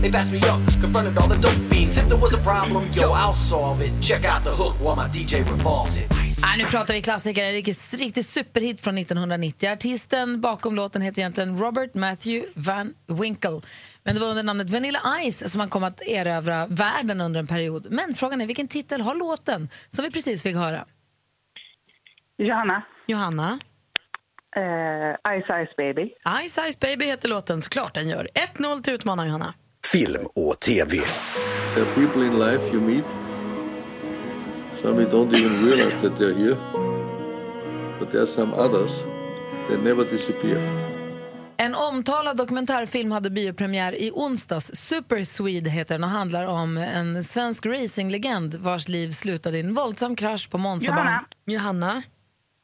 They passed me up, confronted all the dope fiends. If there was a problem, yo, I'll solve it. Check out the hook while my DJ revolves it. Nej, nu pratar vi klassiker, en riktig, superhit från 1990. Artisten bakom låten heter egentligen Robert Matthew Van Winkle. Men det var under namnet Vanilla Ice som han kom att erövra världen under en period. Men frågan är vilken titel har låten som vi precis fick höra? Johanna. Johanna? Eh, Ice Ice Baby. Ice Ice Baby heter låten, såklart den gör. 1-0 till utmanar Johanna. Film och TV. The people in life you meet, Some don't even realize that they're here. But there are some others that never disappear. En omtalad dokumentärfilm hade biopremiär i onsdags. Super Swede heter den och handlar om en svensk racinglegend vars liv slutade i en våldsam krasch på Monzabanan. Johanna. Johanna?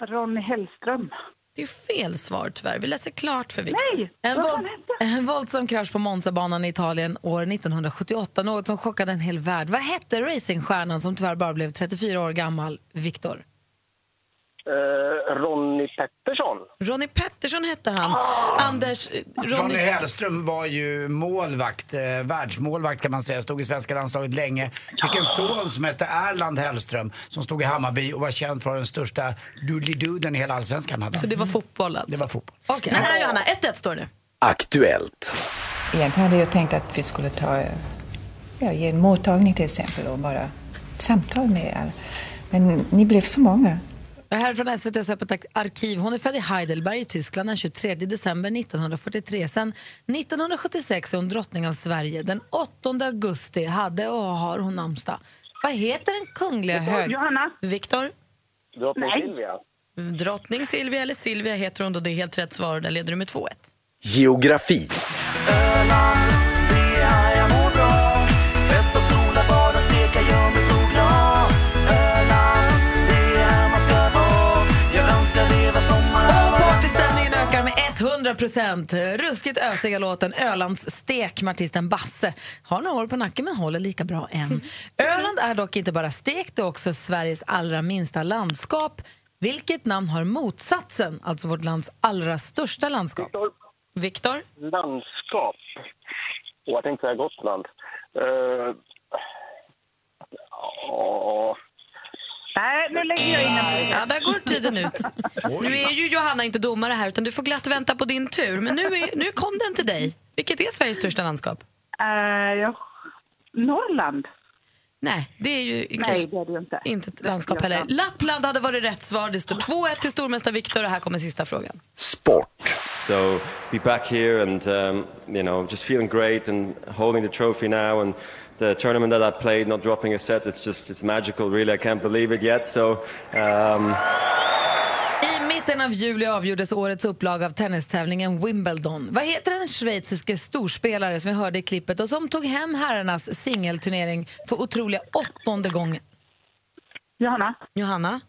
Ronny Hellström. Det är fel svar tyvärr. Vi läser klart för Victor. Nej! En, våld, en våldsam krasch på Monzabanan i Italien år 1978. Något som chockade en hel värld. Vad hette racingstjärnan som tyvärr bara blev 34 år gammal, Viktor? Eh, Ronny Pettersson. Ronny Pettersson hette han. Anders... eh, Ronny Ronny... Hellström var ju målvakt, eh, världsmålvakt kan man säga, stod i svenska landslaget länge. Fick en son som hette Erland Hellström som stod i Hammarby och var känd för den största doodly-dooden i hela allsvenskan. Hade. Så det var fotboll alltså? Det var fotboll. Okej. Nära Johanna, 1-1 står det nu. Aktuellt. Egentligen hade jag tänkt att vi skulle ta, ja, ge en mottagning till exempel och bara ett samtal med er. Men ni blev så många. Här är från SVTs Öppet arkiv. Hon är född i Heidelberg i Tyskland den 23 december 1943. Sen 1976 är hon drottning av Sverige. Den 8 augusti hade och har hon namnsdag. Vad heter den kungliga hög... Johanna. Viktor? Drottning Nej. Silvia. Drottning Silvia eller Silvia heter hon då. Det är helt rätt svar. Där leder du med 2-1. Geografi. Öland, procent. Ruskigt ösiga låten Ölands stek med artisten Basse. Har några år på nacken men håller lika bra än. [LAUGHS] Öland är dock inte bara stekt, det är också Sveriges allra minsta landskap. Vilket namn har motsatsen, alltså vårt lands allra största landskap? Viktor? Landskap. Åh, jag tänkte säga Gotland. Eh, ja. Nej, nu lägger jag in en Ja, där går tiden ut. [LAUGHS] Nu är ju Johanna inte domare här, utan du får glatt vänta på din tur. Men nu, är, nu kom den till dig. Vilket är Sveriges största landskap? Uh, ja, Norrland. Nej, det är ju Nej, kanske det är det inte. inte ett landskap heller. Lappland hade varit rätt svar. Det står 2-1 till stormästare Viktor och här kommer sista frågan. So be back here and um, you know just feeling great and holding the trophy now and the tournament that I played, not dropping a set. It's just it's magical. Really, I can't believe it yet. So. Um, I mitten av juli avgjordes årets upplaga av tennistävlingen Wimbledon. Vad heter den schweiziske storspelare som vi hörde i klippet och som tog hem herrarnas singelturnering för otroliga åttonde gången? Johanna. Johanna?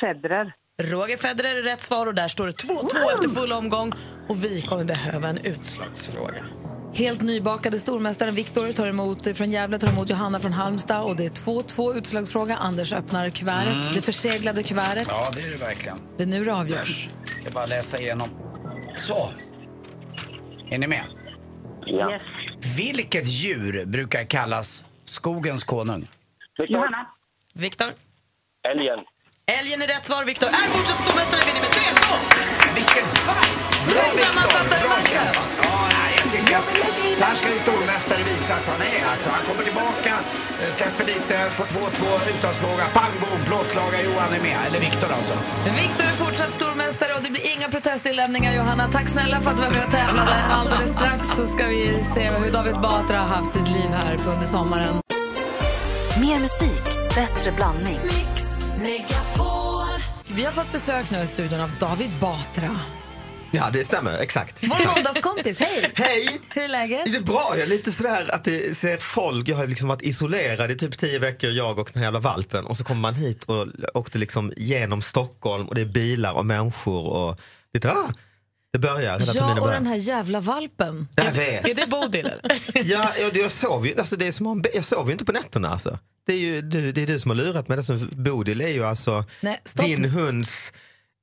Federer. Roger Federer är rätt svar och där står det 2-2 efter full omgång och vi kommer behöva en utslagsfråga. Helt nybakade stormästaren Viktor tar emot från Gävle tar emot Johanna från Halmstad och det är 2-2 utslagsfråga. Anders öppnar kuvertet, Mm. det förseglade kuvertet. Ja, det är det verkligen. Det är nu det avgörs. Jag ska bara läsa igenom. Så. Är ni med? Ja. Vilket djur brukar kallas skogens konung? Johanna. Viktor? Älgen. Älgen är rätt svar. Viktor är fortsatt stormästare. Vinner med 3-2. Vilken fight! Bra matchen! Ja, nej, jag tycker att så här ska ju stormästare visa att han är. Alltså, han kommer tillbaka, eh, släpper lite, får 2-2, utslagsfråga, pang bom, plåtslagare Johan är med. Eller Viktor alltså. Viktor är fortsatt stormästare och det blir inga protestinlämningar Johanna. Tack snälla för att du var med och tävlade. Alldeles strax så ska vi se hur David Batra har haft sitt liv här under sommaren. Mer musik, bättre blandning. Vi har fått besök nu i studion av David Batra. Ja, det stämmer. Exakt. Vår måndagskompis, hej! Hej! Hur är läget? Det är bra. Jag är lite sådär att det ser folk. Jag har liksom varit isolerad i typ tio veckor, jag och den här jävla valpen. Och så kommer man hit och åkte liksom genom Stockholm och det är bilar och människor och lite, ah, det börjar. Hela Ja, och börjar. den här jävla valpen. Jag vet. Är det Bodil eller? [LAUGHS] Ja, jag, jag, sov ju, alltså det är som om, jag sover ju inte på nätterna alltså. Det är ju du, det är du som har lurat mig. Det som, Bodil är ju alltså Nej, din hunds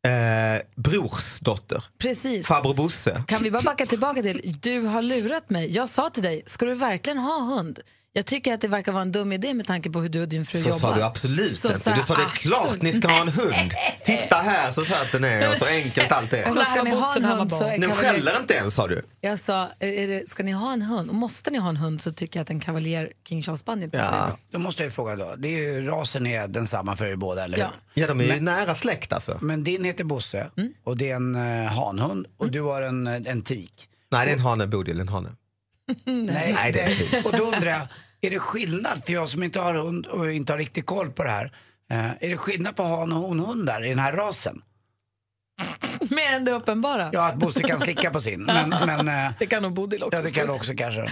eh, brors dotter. Precis. Farbror Bosse. Kan vi bara backa tillbaka till, du har lurat mig. Jag sa till dig, ska du verkligen ha hund? Jag tycker att det verkar vara en dum idé med tanke på hur du och din fru Så jobbar. sa du absolut Så inte. sa Du sa det är klart ni ska ha en hund. Titta här så söt den är och så enkelt allt är. Och så ska ni ha en hund så är Den skäller inte ens sa du. Jag sa, är det, ska ni ha en hund? Och måste ni ha en hund så tycker jag att en kavaljer King Charles Spaniel passar bra. Då måste jag ju fråga då. Det är ju, rasen är densamma för er båda, eller hur? Ja. Ja, de är ju Men- nära släkt alltså. Men din heter Bosse Mm. och det är en uh, hanhund och du har en, eh, en tik. Nej, det är en hane, Bodil, en hane. [LAUGHS] Nej, Nej, det är en tik. Och då undrar jag, Är det skillnad, för jag som inte har hund och inte har riktigt koll på det här. Eh, är det skillnad på han och honhundar i den här rasen? Mer än det uppenbara. Ja, att Bosse kan slicka på sin. Men, men, eh, [LAUGHS] det kan nog Bodil också. ja, det kan också kanske.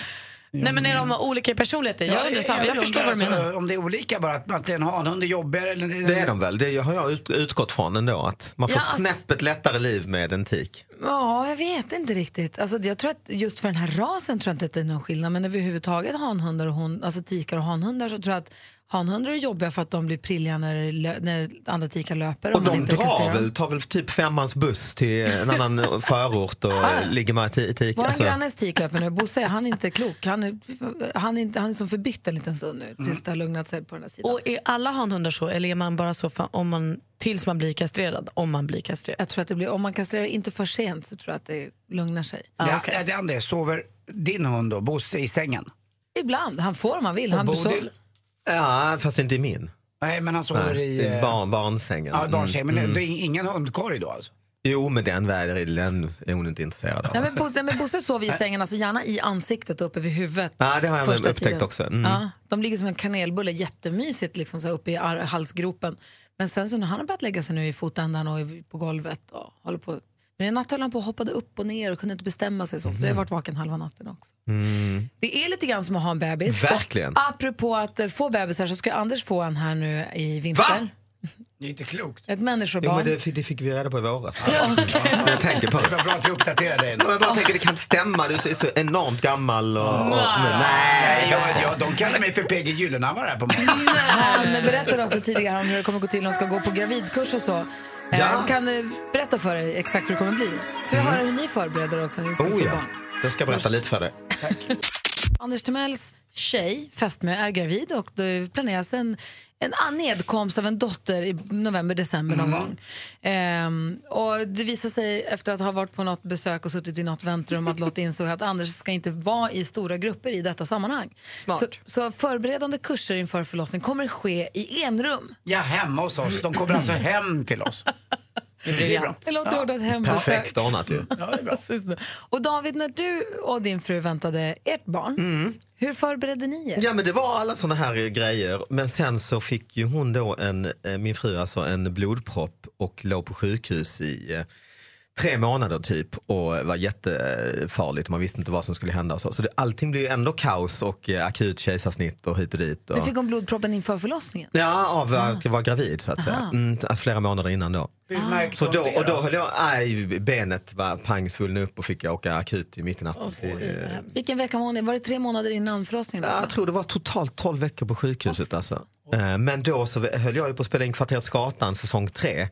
Nej men är de olika personligheter? Jag, undrar samma. jag, förstår vad du alltså, menar. Om det är olika bara, att, att en hanhund är jobbigare eller... Det är de väl, det har jag ut, utgått från ändå. Att man får Ja, alltså- snäppet lättare liv med en tik. Ja, jag vet inte riktigt. Alltså, jag tror att just för den här rasen tror jag inte att det är någon skillnad. Men överhuvudtaget hanhundar och hon, alltså tikar och hanhundar så tror jag att hanhundar är jobbiga för att de blir prilliga när, när andra tikar löper. Och de inte drar väl, tar väl typ femmans buss till en annan [LAUGHS] förort och ligger med ti- tik. Vår alltså. grannes tik löper nu. Bosse, han är inte klok. Han är, han är, inte, han är som förbytt en liten stund nu tills det har lugnat sig på den här sidan. Och är alla hanhundar så eller är man bara så för, om man, tills man blir kastrerad? Om man blir kastrerad? Jag tror att det blir, om man kastrerar inte för sent så tror jag att det lugnar sig. det, det andra är, sover din hund då, Bosse, i sängen? Ibland. Han får om han vill. Och Han Bodil? Ja, fast inte i min. Nej, men han sover Nej, i... i eh, barn, barnsängen. Ja, barnsäng. Men Mm, det är ingen hundkorg då alltså? Jo, men den världen den är hon inte intresserad av. Nej, men Bosse, men Bosse sover i sängen, alltså gärna i ansiktet och uppe vid huvudet. Ja, det har jag första upptäckt tiden. också. Mm. Ja, de ligger som en kanelbulle, jättemysigt liksom, så här uppe i halsgropen. Men sen så när han har börjat lägga sig nu i fotändan och på golvet och håller på. Men i natt höll han på och hoppade upp och ner och kunde inte bestämma sig. Så, så jag har varit vaken halva natten också. Mm. Det är lite grann som att ha en bebis. Verkligen. Och apropå att eh, få bebisar så ska Anders få en här nu i vinter. [LAUGHS] Det är inte klokt. Ett Jo, människobarn. men det, fick- det fick vi reda på i våras. Jag tänker på det. Det var bra att du uppdaterade dig. Ja, men Jag bara tänker, det kan inte stämma. Du är så enormt gammal. Och, och, Nej, nej. ja, ja, de kallar mig för PG Gyllenhammar här på morgonen. [LAUGHS] Han berättade också tidigare om hur det kommer gå till när de ska gå på gravidkurs och så. Ja. Kan eh, berätta för dig exakt hur det kommer bli. Så jag Mm. hör hur ni förbereder också. Ni ska Oh ja, barn. jag ska berätta lite för dig. Anders Timells tjej, fästmö, är gravid och det planeras en, en an- nedkomst av en dotter i november, december någon Mm. gång. Ehm, och det visar sig efter att ha varit på något besök och suttit i något väntrum att Lotta insåg att Anders ska inte vara i stora grupper i detta sammanhang. Så, så förberedande kurser inför förlossning kommer ske i enrum. Ja, hemma hos oss. De kommer alltså hem till oss. [LAUGHS] Det blir bra. Det låter ordnat hembesök. Perfekt ordnat ju. [LAUGHS] Och David, när du och din fru väntade ert barn, hur förberedde ni er? Ja men det var alla såna här grejer. Men sen så fick ju hon då, en, eh, min fru alltså, en blodpropp och låg på sjukhus i eh, tre månader typ och var jättefarligt. Man visste inte vad som skulle hända. Och så så det, allting blev ju ändå kaos och eh, akut kejsarsnitt och hit och dit. Och, Men fick hon blodproppen inför förlossningen? Ja, av att jag var gravid så att säga. Mm, att flera månader innan då. Så då, och då höll jag, aj, benet var pang svullnade upp och fick jag åka akut i mitt i natten. eh, Vilken vecka var i? Var det tre månader innan förlossningen? Alltså? Jag tror det var totalt 12 veckor på sjukhuset. Alltså. Eh, Men då så höll jag ju på att spela in Kvarteret Skatan säsong 3.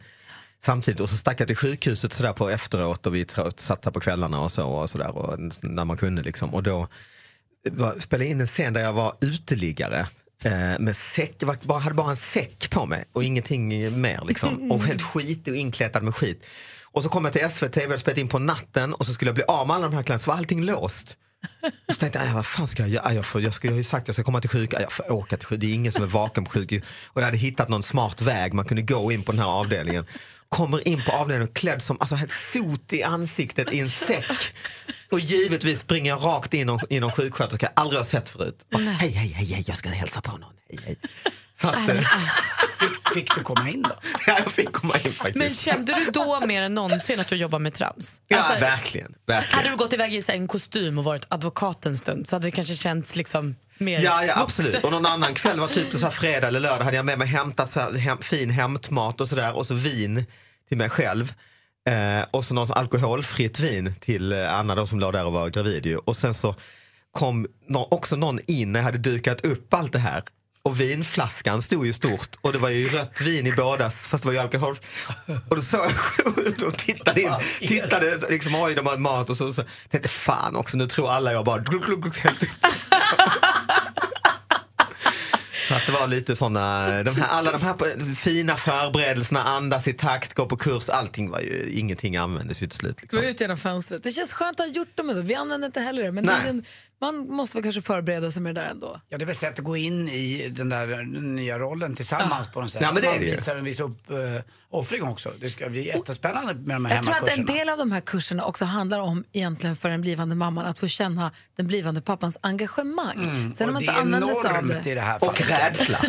Samtidigt och så stack jag till sjukhuset sådär på efteråt och vi satt där på kvällarna och så och sådär och när man kunde liksom. Och då var, spelade jag in en scen där jag var uteliggare. Eh, med säck, jag bara, hade bara en säck på mig och ingenting mer liksom. [LAUGHS] Och helt skit och inklätad med skit. Och så kom jag till SVT, vi hade spelat in på natten och så skulle jag bli av med alla de här kläderna så var allting låst. Och så tänkte jag, "Aj, vad fan ska jag göra? Jag, får, jag, ska, jag har ju sagt att jag ska komma till sjukhus. Jag får åka till sjukhus. Det är ingen som är vaken på sjukhus. Och jag hade hittat någon smart väg man kunde gå in på den här avdelningen. Kommer in på avdelningen klädd som alltså, helt sot i ansiktet i en säck. Och givetvis springer rakt in i någon sjuksköterska jag aldrig har sett förut. Och, hej, hej, hej, hej, jag ska hälsa på någon. Hej, hej. Så att, eh, Fick, fick du komma in då? [LAUGHS] ja, jag fick komma in faktiskt. Men kände du då mer än någonsin att du jobbar med trams? ja, Alltså, verkligen. verkligen. hade du gått iväg i en kostym och varit advokat en stund så hade det kanske känts liksom mer Ja, ja vuxen. absolut. Och någon annan kväll var typ så här fredag eller lördag hade jag med mig hämtat så här, hem, fin hämtmat och sådär och så vin till mig själv. Eh, och så någon alkoholfritt vin till eh, Anna då som låg där och var gravid ju. Och sen så kom nå- också någon in när jag hade dukat upp allt det här. Och vinflaskan stod ju stort och det var ju rött vin i bådas fast det var ju alkohol. Och då såg jag [LAUGHS] de tittade in, tittade liksom oj de har mat och så, så tänkte fan också nu tror alla jag bara gluk, gluk, gluk, helt upp. [LAUGHS] Så att det var lite såna, de här, alla de här fina förberedelserna, andas i takt, gå på kurs, allting var ju, ingenting användes ju till slut. Gå Liksom. ut genom fönstret. Det känns skönt att ha gjort med det. Vi använder inte heller det. Men det är en, man måste väl kanske förbereda sig med det där ändå. Ja, det är väl sätt att gå in i den där nya rollen tillsammans på något sätt. Ja, men det är Man det visar en viss uppoffring också. Det ska bli jättespännande med de här Jag tror att en del av de här kurserna också handlar om egentligen för den blivande mamman att få känna den blivande pappans engagemang. Mm, Sen och man det inte är använder sig av det. i det här Och rädsla.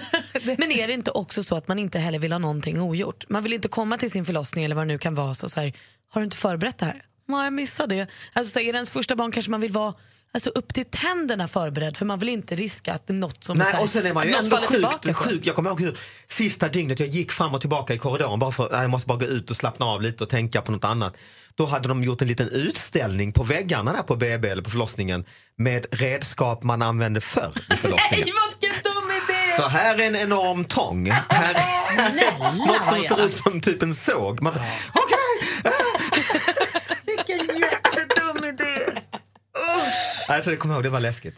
[LAUGHS] Men är det inte också så att man inte heller vill ha någonting ogjort? Man vill inte komma till sin förlossning eller vad det nu kan vara så, så här, har du inte förberett det här? Nej, jag missade det. Alltså, så här, är det ens första barn kanske man vill vara alltså, upp till tänderna förberedd för man vill inte riska att är något som Nej, här, och sen är man ju ändå sjukt sjuk. Jag kommer ihåg hur sista dygnet jag gick fram och tillbaka i korridoren bara för att jag måste bara gå ut och slappna av lite och tänka på något annat. Då hade de gjort en liten utställning på väggarna där på BB eller på förlossningen med redskap man använde förr i [LAUGHS] förlossningen. Nej, vad vilken dum idé! Så här är en enorm tång. Här [LAUGHS] är [LAUGHS] något som ser ut som typ en såg. Man, Vilken alltså, det kommer jag ihåg, det var läskigt.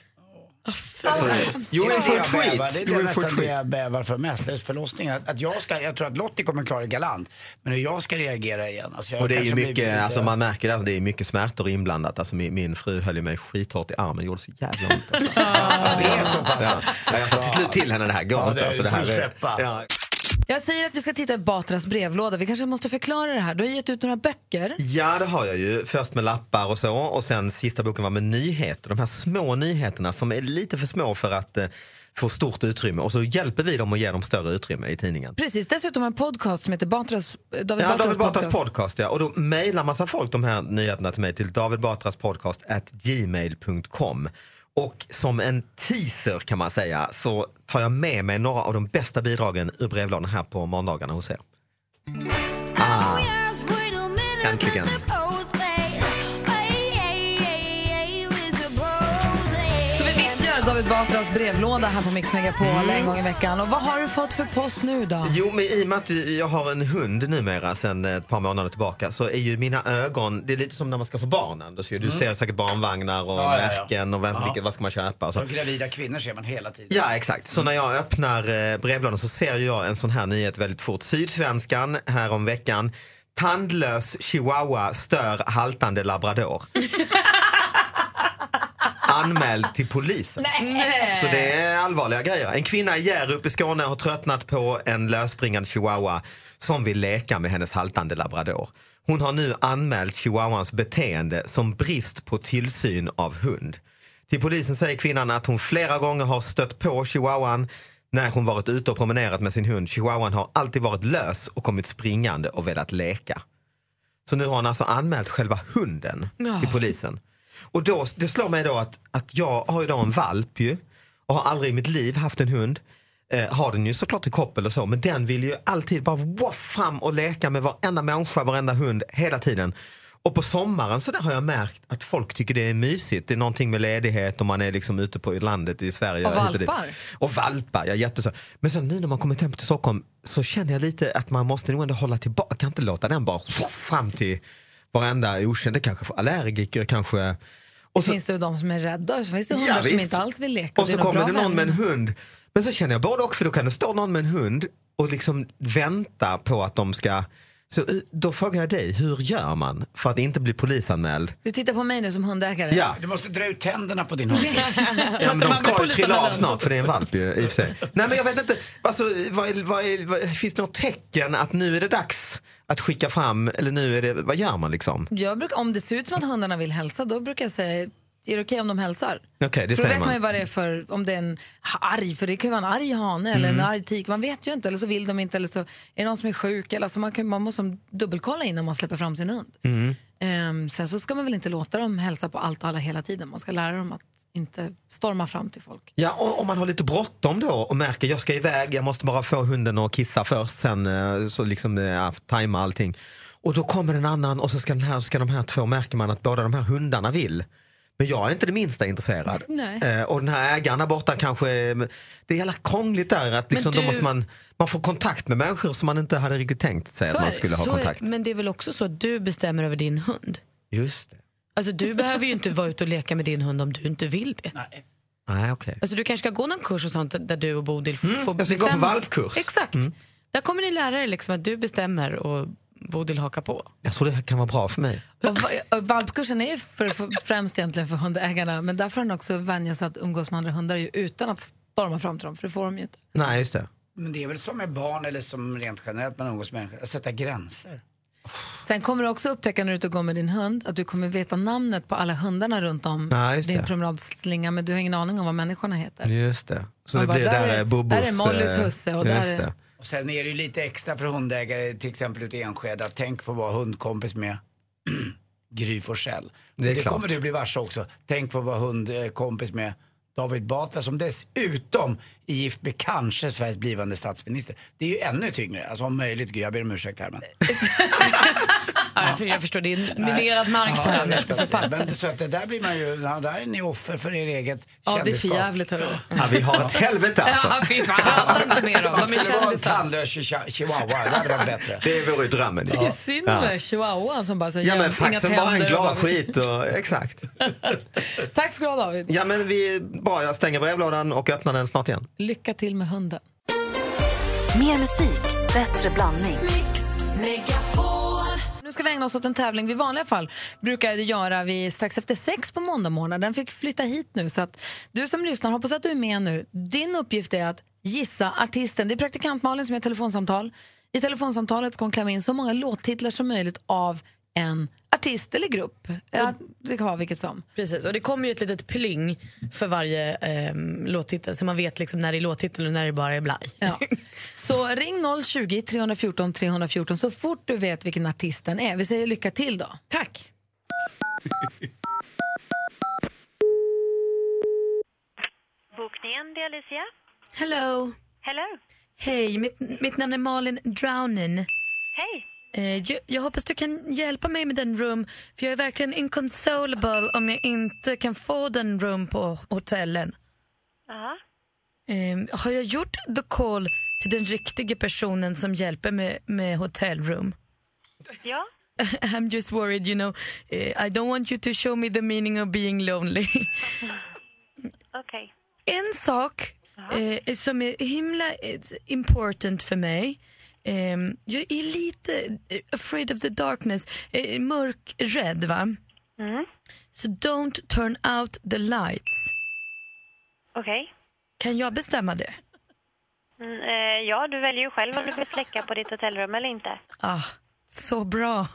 Alltså, you're in for a Jag bävar, treat. Det är det nästan det jag bävar för mest. Det förlossningen. Att, jag, ska, jag tror att Lottie kommer klara det galant. Men hur jag ska reagera igen. Alltså jag Och det är ju blir mycket, lite- alltså man märker det, alltså det är mycket smärtor inblandat. Alltså min, min fru höll mig skithårt i armen, det gjorde så jävla ont. Alltså. [LAUGHS] Alltså, det är så pass. Ja. Ja, jag sa till slut till henne, det här går Ja, inte. Alltså, det här är, ja. Jag säger att vi ska titta i Batras brevlåda. Vi kanske måste förklara det här. Du har gett ut några böcker. ja, det har jag ju. Först med lappar och så och sen sista boken var med nyheter. De här små nyheterna som är lite för små för att eh, få stort utrymme. Och så hjälper vi dem att ge dem större utrymme i tidningen. Precis, dessutom en podcast som heter Batras, David Ja, Batras David Batras podcast. podcast. ja. Och då mejlar massa folk de här nyheterna till mig till davidbatraspodcast@gmail.com. Och som en teaser kan man säga så tar jag med mig några av de bästa bidragen ur brevlådan här på måndagarna hos er. Ah, äntligen. David Batras brevlåda här på Mix Megapol Mm. en gång i veckan. Och vad har du fått för post nu då? Jo, men i och med att jag har en hund numera sedan ett par månader tillbaka så är ju mina ögon, det är lite som när man ska få barn Anders. ju. Du Mm. ser säkert barnvagnar och Ja, ja, ja. märken och vem, Ja. vilket, vad ska man köpa och så. Och gravida kvinnor ser man hela tiden. Ja, exakt. Så när jag öppnar eh, brevlådan så ser jag en sån här nyhet väldigt fort. Sydsvenskan här om veckan. Tandlös chihuahua stör haltande labrador. [LAUGHS] Anmäld till polisen. Så det är allvarliga grejer. En kvinna i Hjärup i Skåne har tröttnat på en lösspringande chihuahua som vill leka med hennes haltande labrador. Hon har nu anmält chihuahuans beteende som brist på tillsyn av hund. Till polisen säger kvinnan att hon flera gånger har stött på chihuahuan när hon varit ute och promenerat med sin hund. Chihuahuan har alltid varit lös och kommit springande och velat leka. Så nu har hon alltså anmält själva hunden till polisen. Och då, det slår mig då att, att jag har då en valp ju och har aldrig i mitt liv haft en hund. Eh, har den ju såklart i koppel och så men den vill ju alltid bara woff, fram och leka med varenda människa, varenda hund hela tiden. Och på sommaren så där har jag märkt att folk tycker det är mysigt. Det är någonting med ledighet och man är liksom ute på landet i Sverige. Och valpar. Och valpar, ja jätteså. Men sen nu när man kommer hem till Stockholm så känner jag lite att man måste nog ändå hålla tillbaka. Jag kan inte låta den bara fram till varenda okänd. Det kanske för allergiker kanske. Och så, Finns det de som är rädda och så finns det hundar Ja, som inte alls vill leka. och så kommer det någon med en hund. Men så känner jag både och för då kan det stå någon med en hund och liksom vänta på att de ska så eh, då frågar jag dig, hur gör man för att inte bli polisanmäld? Du tittar på mig nu som hundägare. Ja. Du måste dra ut tänderna på din hund. [LAUGHS] Ja, men de ska ju trilla av snart för det är en valp ju, i och för sig. Nej men jag vet inte, alltså, vad är, vad är, vad, finns det något tecken att nu är det dags att skicka fram, eller nu är det, vad gör man liksom? Jag brukar, om det ser ut som att hundarna vill hälsa, då brukar jag säga är det okej om de hälsar? Okej, det för då vet man man. ju vad det är för, om det är en arg, för det kan ju vara en arg hane eller en Mm. arg tik, man vet ju inte, eller så vill de inte, eller så är det någon som är sjuk, eller alltså man, kan, man måste dubbelkolla innan man släpper fram sin hund. Mm. Ehm, sen så ska man väl inte låta dem hälsa på allt och alla hela tiden, man ska lära dem att inte storma fram till folk. Ja, och om man har lite bråttom då och märker jag ska iväg, jag måste bara få hunden att kissa först, sen eh, så liksom eh, ja, tajma allting. Och då kommer en annan och så ska, den här, ska de här två, märker man att båda de här hundarna vill. Men jag är inte det minsta intresserad. Nej. Eh, och den här ägaren där borta kanske, är- det är jävla krångligt där att liksom, Men då du- måste man, man får kontakt med människor som man inte hade riktigt tänkt sig att man skulle ha Så är- kontakt. Men det är väl också så att du bestämmer över din hund? Just det. Alltså du behöver ju inte vara ute och leka med din hund om du inte vill det. Nej, okej. Alltså, du kanske ska gå någon kurs och sånt där du och Bodil får Mm, jag ska gå på bestämma. valpkurs. Exakt. Mm. Där kommer ni lära er liksom att du bestämmer och Bodil hakar på. Jag tror det kan vara bra för mig. Valpkursen är för, för, främst egentligen för hundägarna men där får den också vänja sig att umgås med andra hundar ju, utan att storma fram till dem, för det får de ju inte. Nej, just det. Men det är väl som med barn eller som rent generellt man umgås med människor, att sätta gränser. Sen kommer du också upptäcka när du är ute och går med din hund att du kommer veta namnet på alla hundarna runt om Ja, just din det. promenadslinga men du har ingen aning om vad människorna heter. Just det. Så Man det bara, blir där där, är- Bobos... där är Mollys eh, husse och där är- det. Och sen är det ju lite extra för hundägare, till exempel ute i Enskede, att tänk få vara hundkompis med [CLEARS THROAT] Gry Forssell. Det är det klart. kommer du bli varse också. Tänk få vara hundkompis med David Batra som dessutom är gift med kanske Sveriges blivande statsminister. Det är ju ännu tyngre, alltså om möjligt, Gry, jag ber om ursäkt här men. [LAUGHS] Ja, för [LAUGHS] jag förstår, det är minerad mark Ja, här jag Anders, så att- passa Men så att det där blir man ju, ja, där är ni offer för er eget Ja, det är för jävligt hörru. Ja, vi har ett helvete alltså. Ja, fy fan. Prata inte mer om Man. De är skulle vara en kändisar. tandlös chi- chihuahua, det hade varit bättre. Det vore ju drömmen. Jag tycker synd om den där chihuahuan som bara säger Ja men faxen bara en glad skit och exakt. [LAUGHS] Tack ska du ha David. Ja men vi, bra jag stänger brevlådan och öppnar den snart igen. Lycka till med hunden. Mer musik, bättre blandning. Nu ska vi ägna oss åt en tävling vi i vanliga fall brukar göra vi strax efter sex på måndag morgon. Den fick flytta hit nu så att du som lyssnar hoppas att du är med nu. Din uppgift är att gissa artisten. Det är praktikant Malin som är telefonsamtal. I telefonsamtalet ska hon klämma in så många låttitlar som möjligt av en artist eller grupp. Ja, det kan vara vilket som. Precis, och det kommer ju ett litet pling för varje ehm, låttitel så man vet liksom när det är låttitel och när det bara är blaj. Ja. [LAUGHS] Så ring 020 314 314 så fort du vet vilken artisten är. Vi säger lycka till då. Tack. [LAUGHS] Bokningen, det är Alicia. Hello. Hello. Hej, mitt, mitt namn är Malin Drownin. Hej. Eh, jag, jag hoppas du kan hjälpa mig med den rum för jag är verkligen inconsolable om jag inte kan få den rum på hotellen. Jaha. Eh, har jag gjort the call till den riktiga personen som hjälper med, med hotellrum? Ja. [LAUGHS] I'm just worried, you know. Eh, I don't want you to show me the meaning of being lonely. [LAUGHS] Okej. En sak eh, som är himla important för mig eh, jag är lite eh, afraid of the darkness, eh, mörkrädd va? Mm. Så don't turn out the lights. Okej. Kan jag bestämma det? Mm, eh, ja, du väljer ju själv om du vill släcka på ditt hotellrum eller inte. Ah, så bra.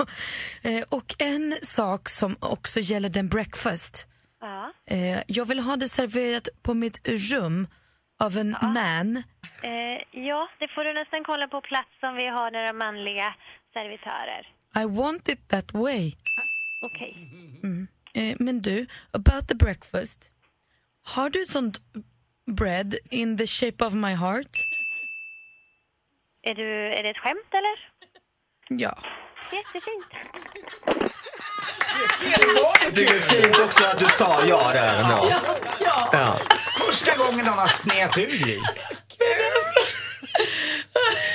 Eh, och en sak som också gäller den breakfast. Ja. Eh, jag vill ha det serverat på mitt rum av en man. Eh, ja, det får du nästan kolla på plats om vi har några manliga servitörer. I want it that way. Okej. Mm. Eh, men du, about the breakfast. Har du sånt bread in the shape of my heart? Är, du, är det ett skämt eller? Ja. Jättefint. Det är fint också att du sa ja där ändå. Ja. Ja. Första gången någon har snett ur Gry.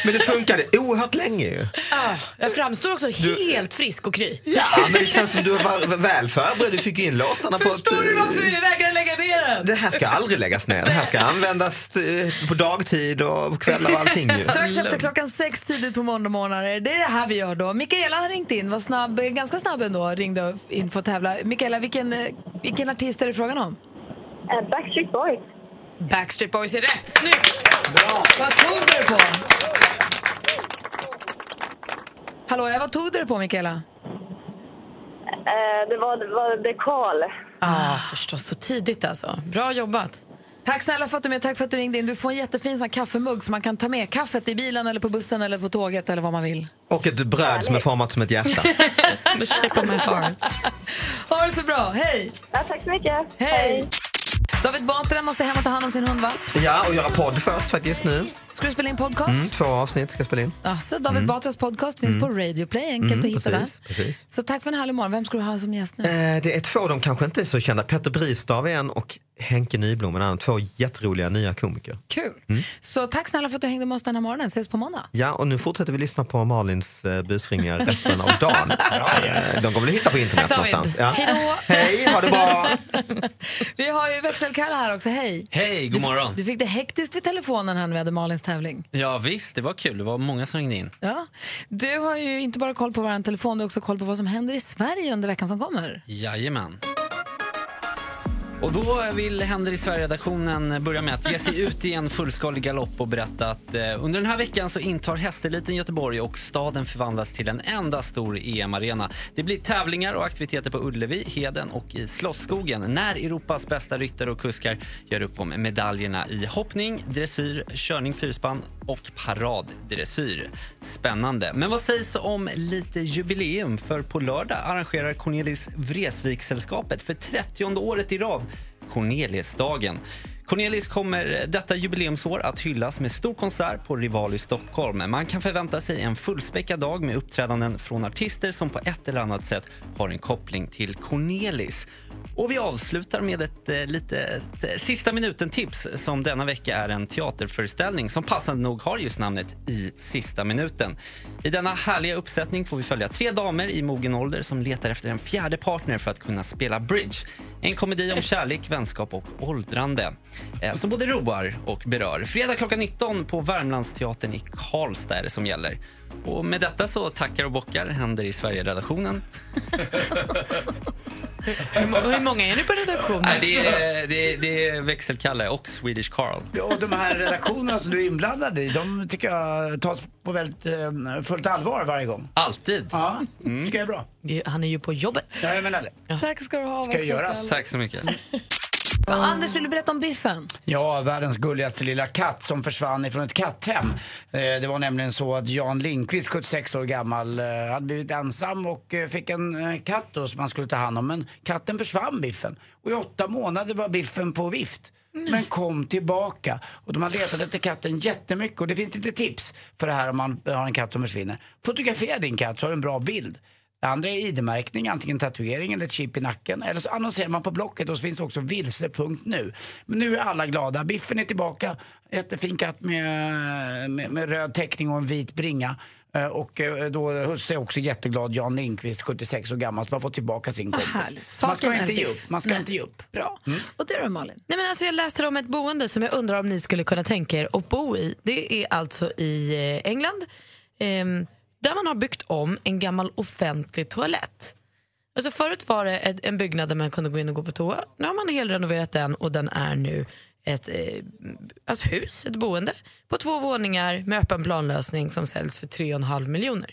Men det funkade oerhört länge ju. Ah, jag framstår också helt frisk och kry. Ja, men det känns som du var väl förberedd. Du fick in låtarna på ett... Förstår du varför vi vägrar lägga ner den? Det här ska aldrig läggas ner. Det här ska användas eh, på dagtid och på kvällar och allting ju. Strax efter klockan sex tidigt på måndag morgnar. Det är det här vi gör då. Mikaela har ringt in, var snabb, ganska snabb ändå, ringde in för att tävla. Mikaela, vilken, eh, vilken artist är det frågan om? Eh, Backstreet Boys. Backstreet Boys är rätt. Snyggt! Bra. Vad tog du på? Hallå, vad tog du det på Mikaela? Eh, det var, det var Call. Ah, förstås, så tidigt alltså. Bra jobbat. Tack snälla för att du är med. Tack för att du ringde in. Du får en jättefin sån kaffemugg som man kan ta med kaffet i bilen eller på bussen eller på tåget eller vad man vill. Och ett bröd som är format som ett hjärta. The shape of my heart. Ha det så bra. Hej! Ja, tack så mycket. Hej! David Batra måste hem och ta hand om sin hund va? Ja, och göra podd först faktiskt nu. Ska du spela in podcast? Mm, två avsnitt ska jag spela in. Alltså, David Mm. Batras podcast finns på Radio Play. Enkelt Mm, att hitta precis, där. precis. Så tack för en härlig morgon. Vem ska du ha som gäst nu? Eh, det är två, de kanske inte är så kända. Petter Bristav är en och Henke Nyblom, en annan, två jätteroliga nya komiker. Kul. Mm. Så tack snälla för att du hängde med oss den här morgonen. Ses på måndag. Ja, och nu fortsätter vi lyssna på Malins eh, busringningar resten av dagen. [LAUGHS] De kommer du hitta på internet David. någonstans. Ja. Hej då. Hej, ha det bra! [LAUGHS] Vi har ju växelkalle här också. Hej. Hej, god morgon. Du fick det hektiskt vid telefonen här när vi hade Malins tävling. Ja visst, det var kul. Det var många som ringde in. Ja. Du har ju inte bara koll på vår telefon, du har också koll på vad som händer i Sverige under veckan som kommer. Jajamän. Och då vill Händer i Sverige-redaktionen börja med att ge sig ut i en fullskalig galopp och berätta att eh, under den här veckan så intar hästeliten Göteborg och staden förvandlas till en enda stor EM-arena. Det blir tävlingar och aktiviteter på Ullevi, Heden och i Slottsskogen när Europas bästa ryttare och kuskar gör upp om medaljerna i hoppning, dressyr, körning fyrspann och paraddressyr. Spännande. Men vad sägs om lite jubileum? För på lördag arrangerar Cornelis Vreeswijk-sällskapet för 30 året i rad Corneliusdagen. Cornelis kommer detta jubileumsår att hyllas med stor konsert på Rival i Stockholm. Man kan förvänta sig en fullspäckad dag med uppträdanden från artister som på ett eller annat sätt har en koppling till Cornelis. Och vi avslutar med ett eh, litet eh, sista minuten-tips som denna vecka är en teaterföreställning som passande nog har just namnet I sista minuten. I denna härliga uppsättning får vi följa tre damer i mogen ålder som letar efter en fjärde partner för att kunna spela bridge. En komedi om kärlek, vänskap och åldrande som både roar och berör. Fredag klockan 19 på Värmlandsteatern i Karlstad är det som gäller. Och med detta så tackar och bockar Händer i Sverige-redaktionen. [LAUGHS] Hur, må- hur många är ni på redaktionen? Det, är, det, är, det är växelkalle och Swedish Carl. Ja, och de här redaktionerna som du är inblandad i, de tycker jag tas på väldigt eh, fullt allvar varje gång. Alltid. Ja, tycker jag är bra. Han är ju på jobbet. Ja, jag menar det. Tack ska du ha. Ska göras. Tack så mycket. [LAUGHS] Anders, vill du berätta om Biffen? Ja, världens gulligaste lilla katt som försvann ifrån ett katthem. Eh, Det var nämligen så att Jan Lindqvist, 76 år gammal, eh, hade blivit ensam och eh, fick en katt då som han skulle ta hand om. Men katten försvann, Biffen. Och i åtta månader var Biffen på vift. Men kom tillbaka. Och de har letat efter katten jättemycket. Och det finns lite tips för det här om man har en katt som försvinner. Fotografera din katt så har du en bra bild. Det andra är ID-märkning, antingen tatuering eller ett chip i nacken. Eller så annonserar man på Blocket och så finns också vilse.nu. Men nu är alla glada. Biffen är tillbaka. Jättefin katt med, med, med röd teckning och en vit bringa. Eh, Och eh, då husse är också jätteglad, Jan Lindqvist, 76 år gammal, som har fått tillbaka sin kompis. man ska inte ge upp. Man ska Nej. inte ge upp. Bra. Och du då Malin? Nej, men alltså jag läste om ett boende som jag undrar om ni skulle kunna tänka er att bo i. Det är alltså i eh, England ehm, där man har byggt om en gammal offentlig toalett. Alltså förut var det ett, en byggnad där man kunde gå in och gå på toa. Nu har man helrenoverat den och den är nu ett eh, alltså hus, ett boende på två våningar med öppen planlösning som säljs för 3,5 miljoner.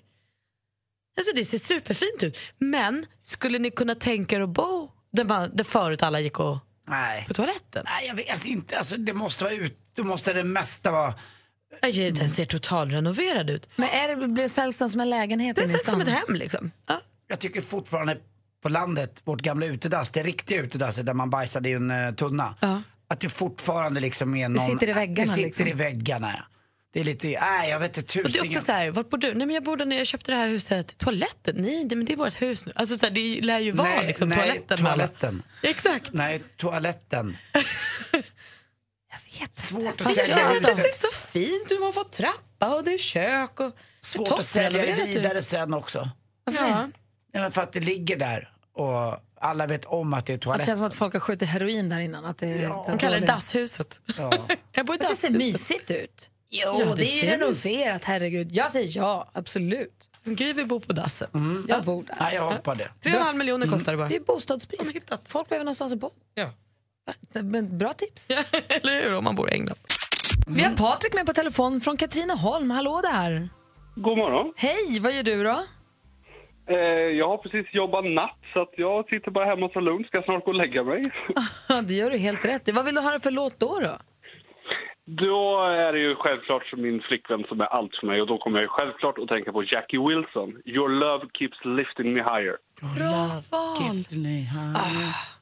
Alltså det ser superfint ut. Men skulle ni kunna tänka er att bo där, man, där förut alla gick och Nej. på toaletten? Nej, jag vet inte. Alltså, det måste vara ut. Det måste det mesta vara... Aj, Den ser totalrenoverad ut. Men är det, blir säljs den som en lägenhet Den säljs som ett hem liksom. Ja. Jag tycker fortfarande på landet, vårt gamla utedass, det riktiga utedasset där man bajsade i en uh, tunna. Att det fortfarande liksom är någon... sitter i väggarna, Det sitter liksom. i väggarna, ja. Det är lite, nej jag vet inte Och det är tusen. också så här, vart bor du? Nej men jag bor där när jag köpte det här huset. Toaletten? Nej, det, men det är vårt hus nu. Alltså så här, det lär ju vara nej, liksom nej, toaletten. toaletten. Exakt. Nej, toaletten. [LAUGHS] Vet. Svårt att Men sälja ja, det huset. ser så fint. Man får trappa och det är kök. Och Svårt att sälja det vidare sen också. Varför Ja. Ja, men för att det ligger där och alla vet om att det är Att det toalett. känns som att folk har skjutit heroin där innan. Att det, Ja. De kallar det dasshuset. Ja. [LAUGHS] Jag bor i Det ser dasshuset. mysigt ut. Jo, Ja, det, det är ju renoverat, herregud. Jag säger ja, absolut. Gry vill bo på dasset. Jag bor där. Nej, jag hoppar det. 3,5 miljoner kostar det bara. Det är bostadsbrist. Folk behöver någonstans att bo. Ja. Men bra tips. [LAUGHS] Eller hur, om man bor i England. Vi har Patrik med på telefon från Katrineholm. Hallå där! God morgon. Hej, vad gör du då? Eh, jag har precis jobbat natt så att jag sitter bara hemma och tar lugnt. Ska snart gå och lägga mig. [LAUGHS] det gör du helt rätt. Vad vill du höra för låt då? då? Då är det ju självklart min flickvän som är allt för mig och då kommer jag ju självklart att tänka på Jackie Wilson. Your love keeps lifting me higher. Bra val.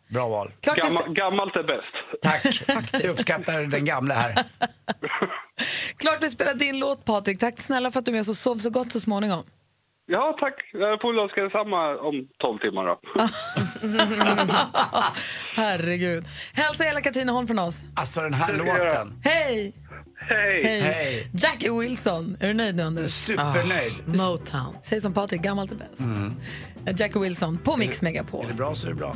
Bra val. Klart Gammal, gammalt är bäst. Tack. [LAUGHS] Jag uppskattar den gamla här. [LAUGHS] Klart vi spelar din låt Patrik. Tack snälla för att du är med oss och sov så gott så småningom. Ja, tack. Jag får önska detsamma om 12 timmar då. [LAUGHS] Herregud. Hälsa hela Katrineholm från oss. Alltså den här låten. Hej! Hej! Hej. Jackie Wilson. Är du nöjd nu, Anders? Supernöjd. Ah, Motown. Säg som Patrik, gammalt är bäst. Mm. Jackie Wilson på Mix Megapol. Är det bra så är det bra.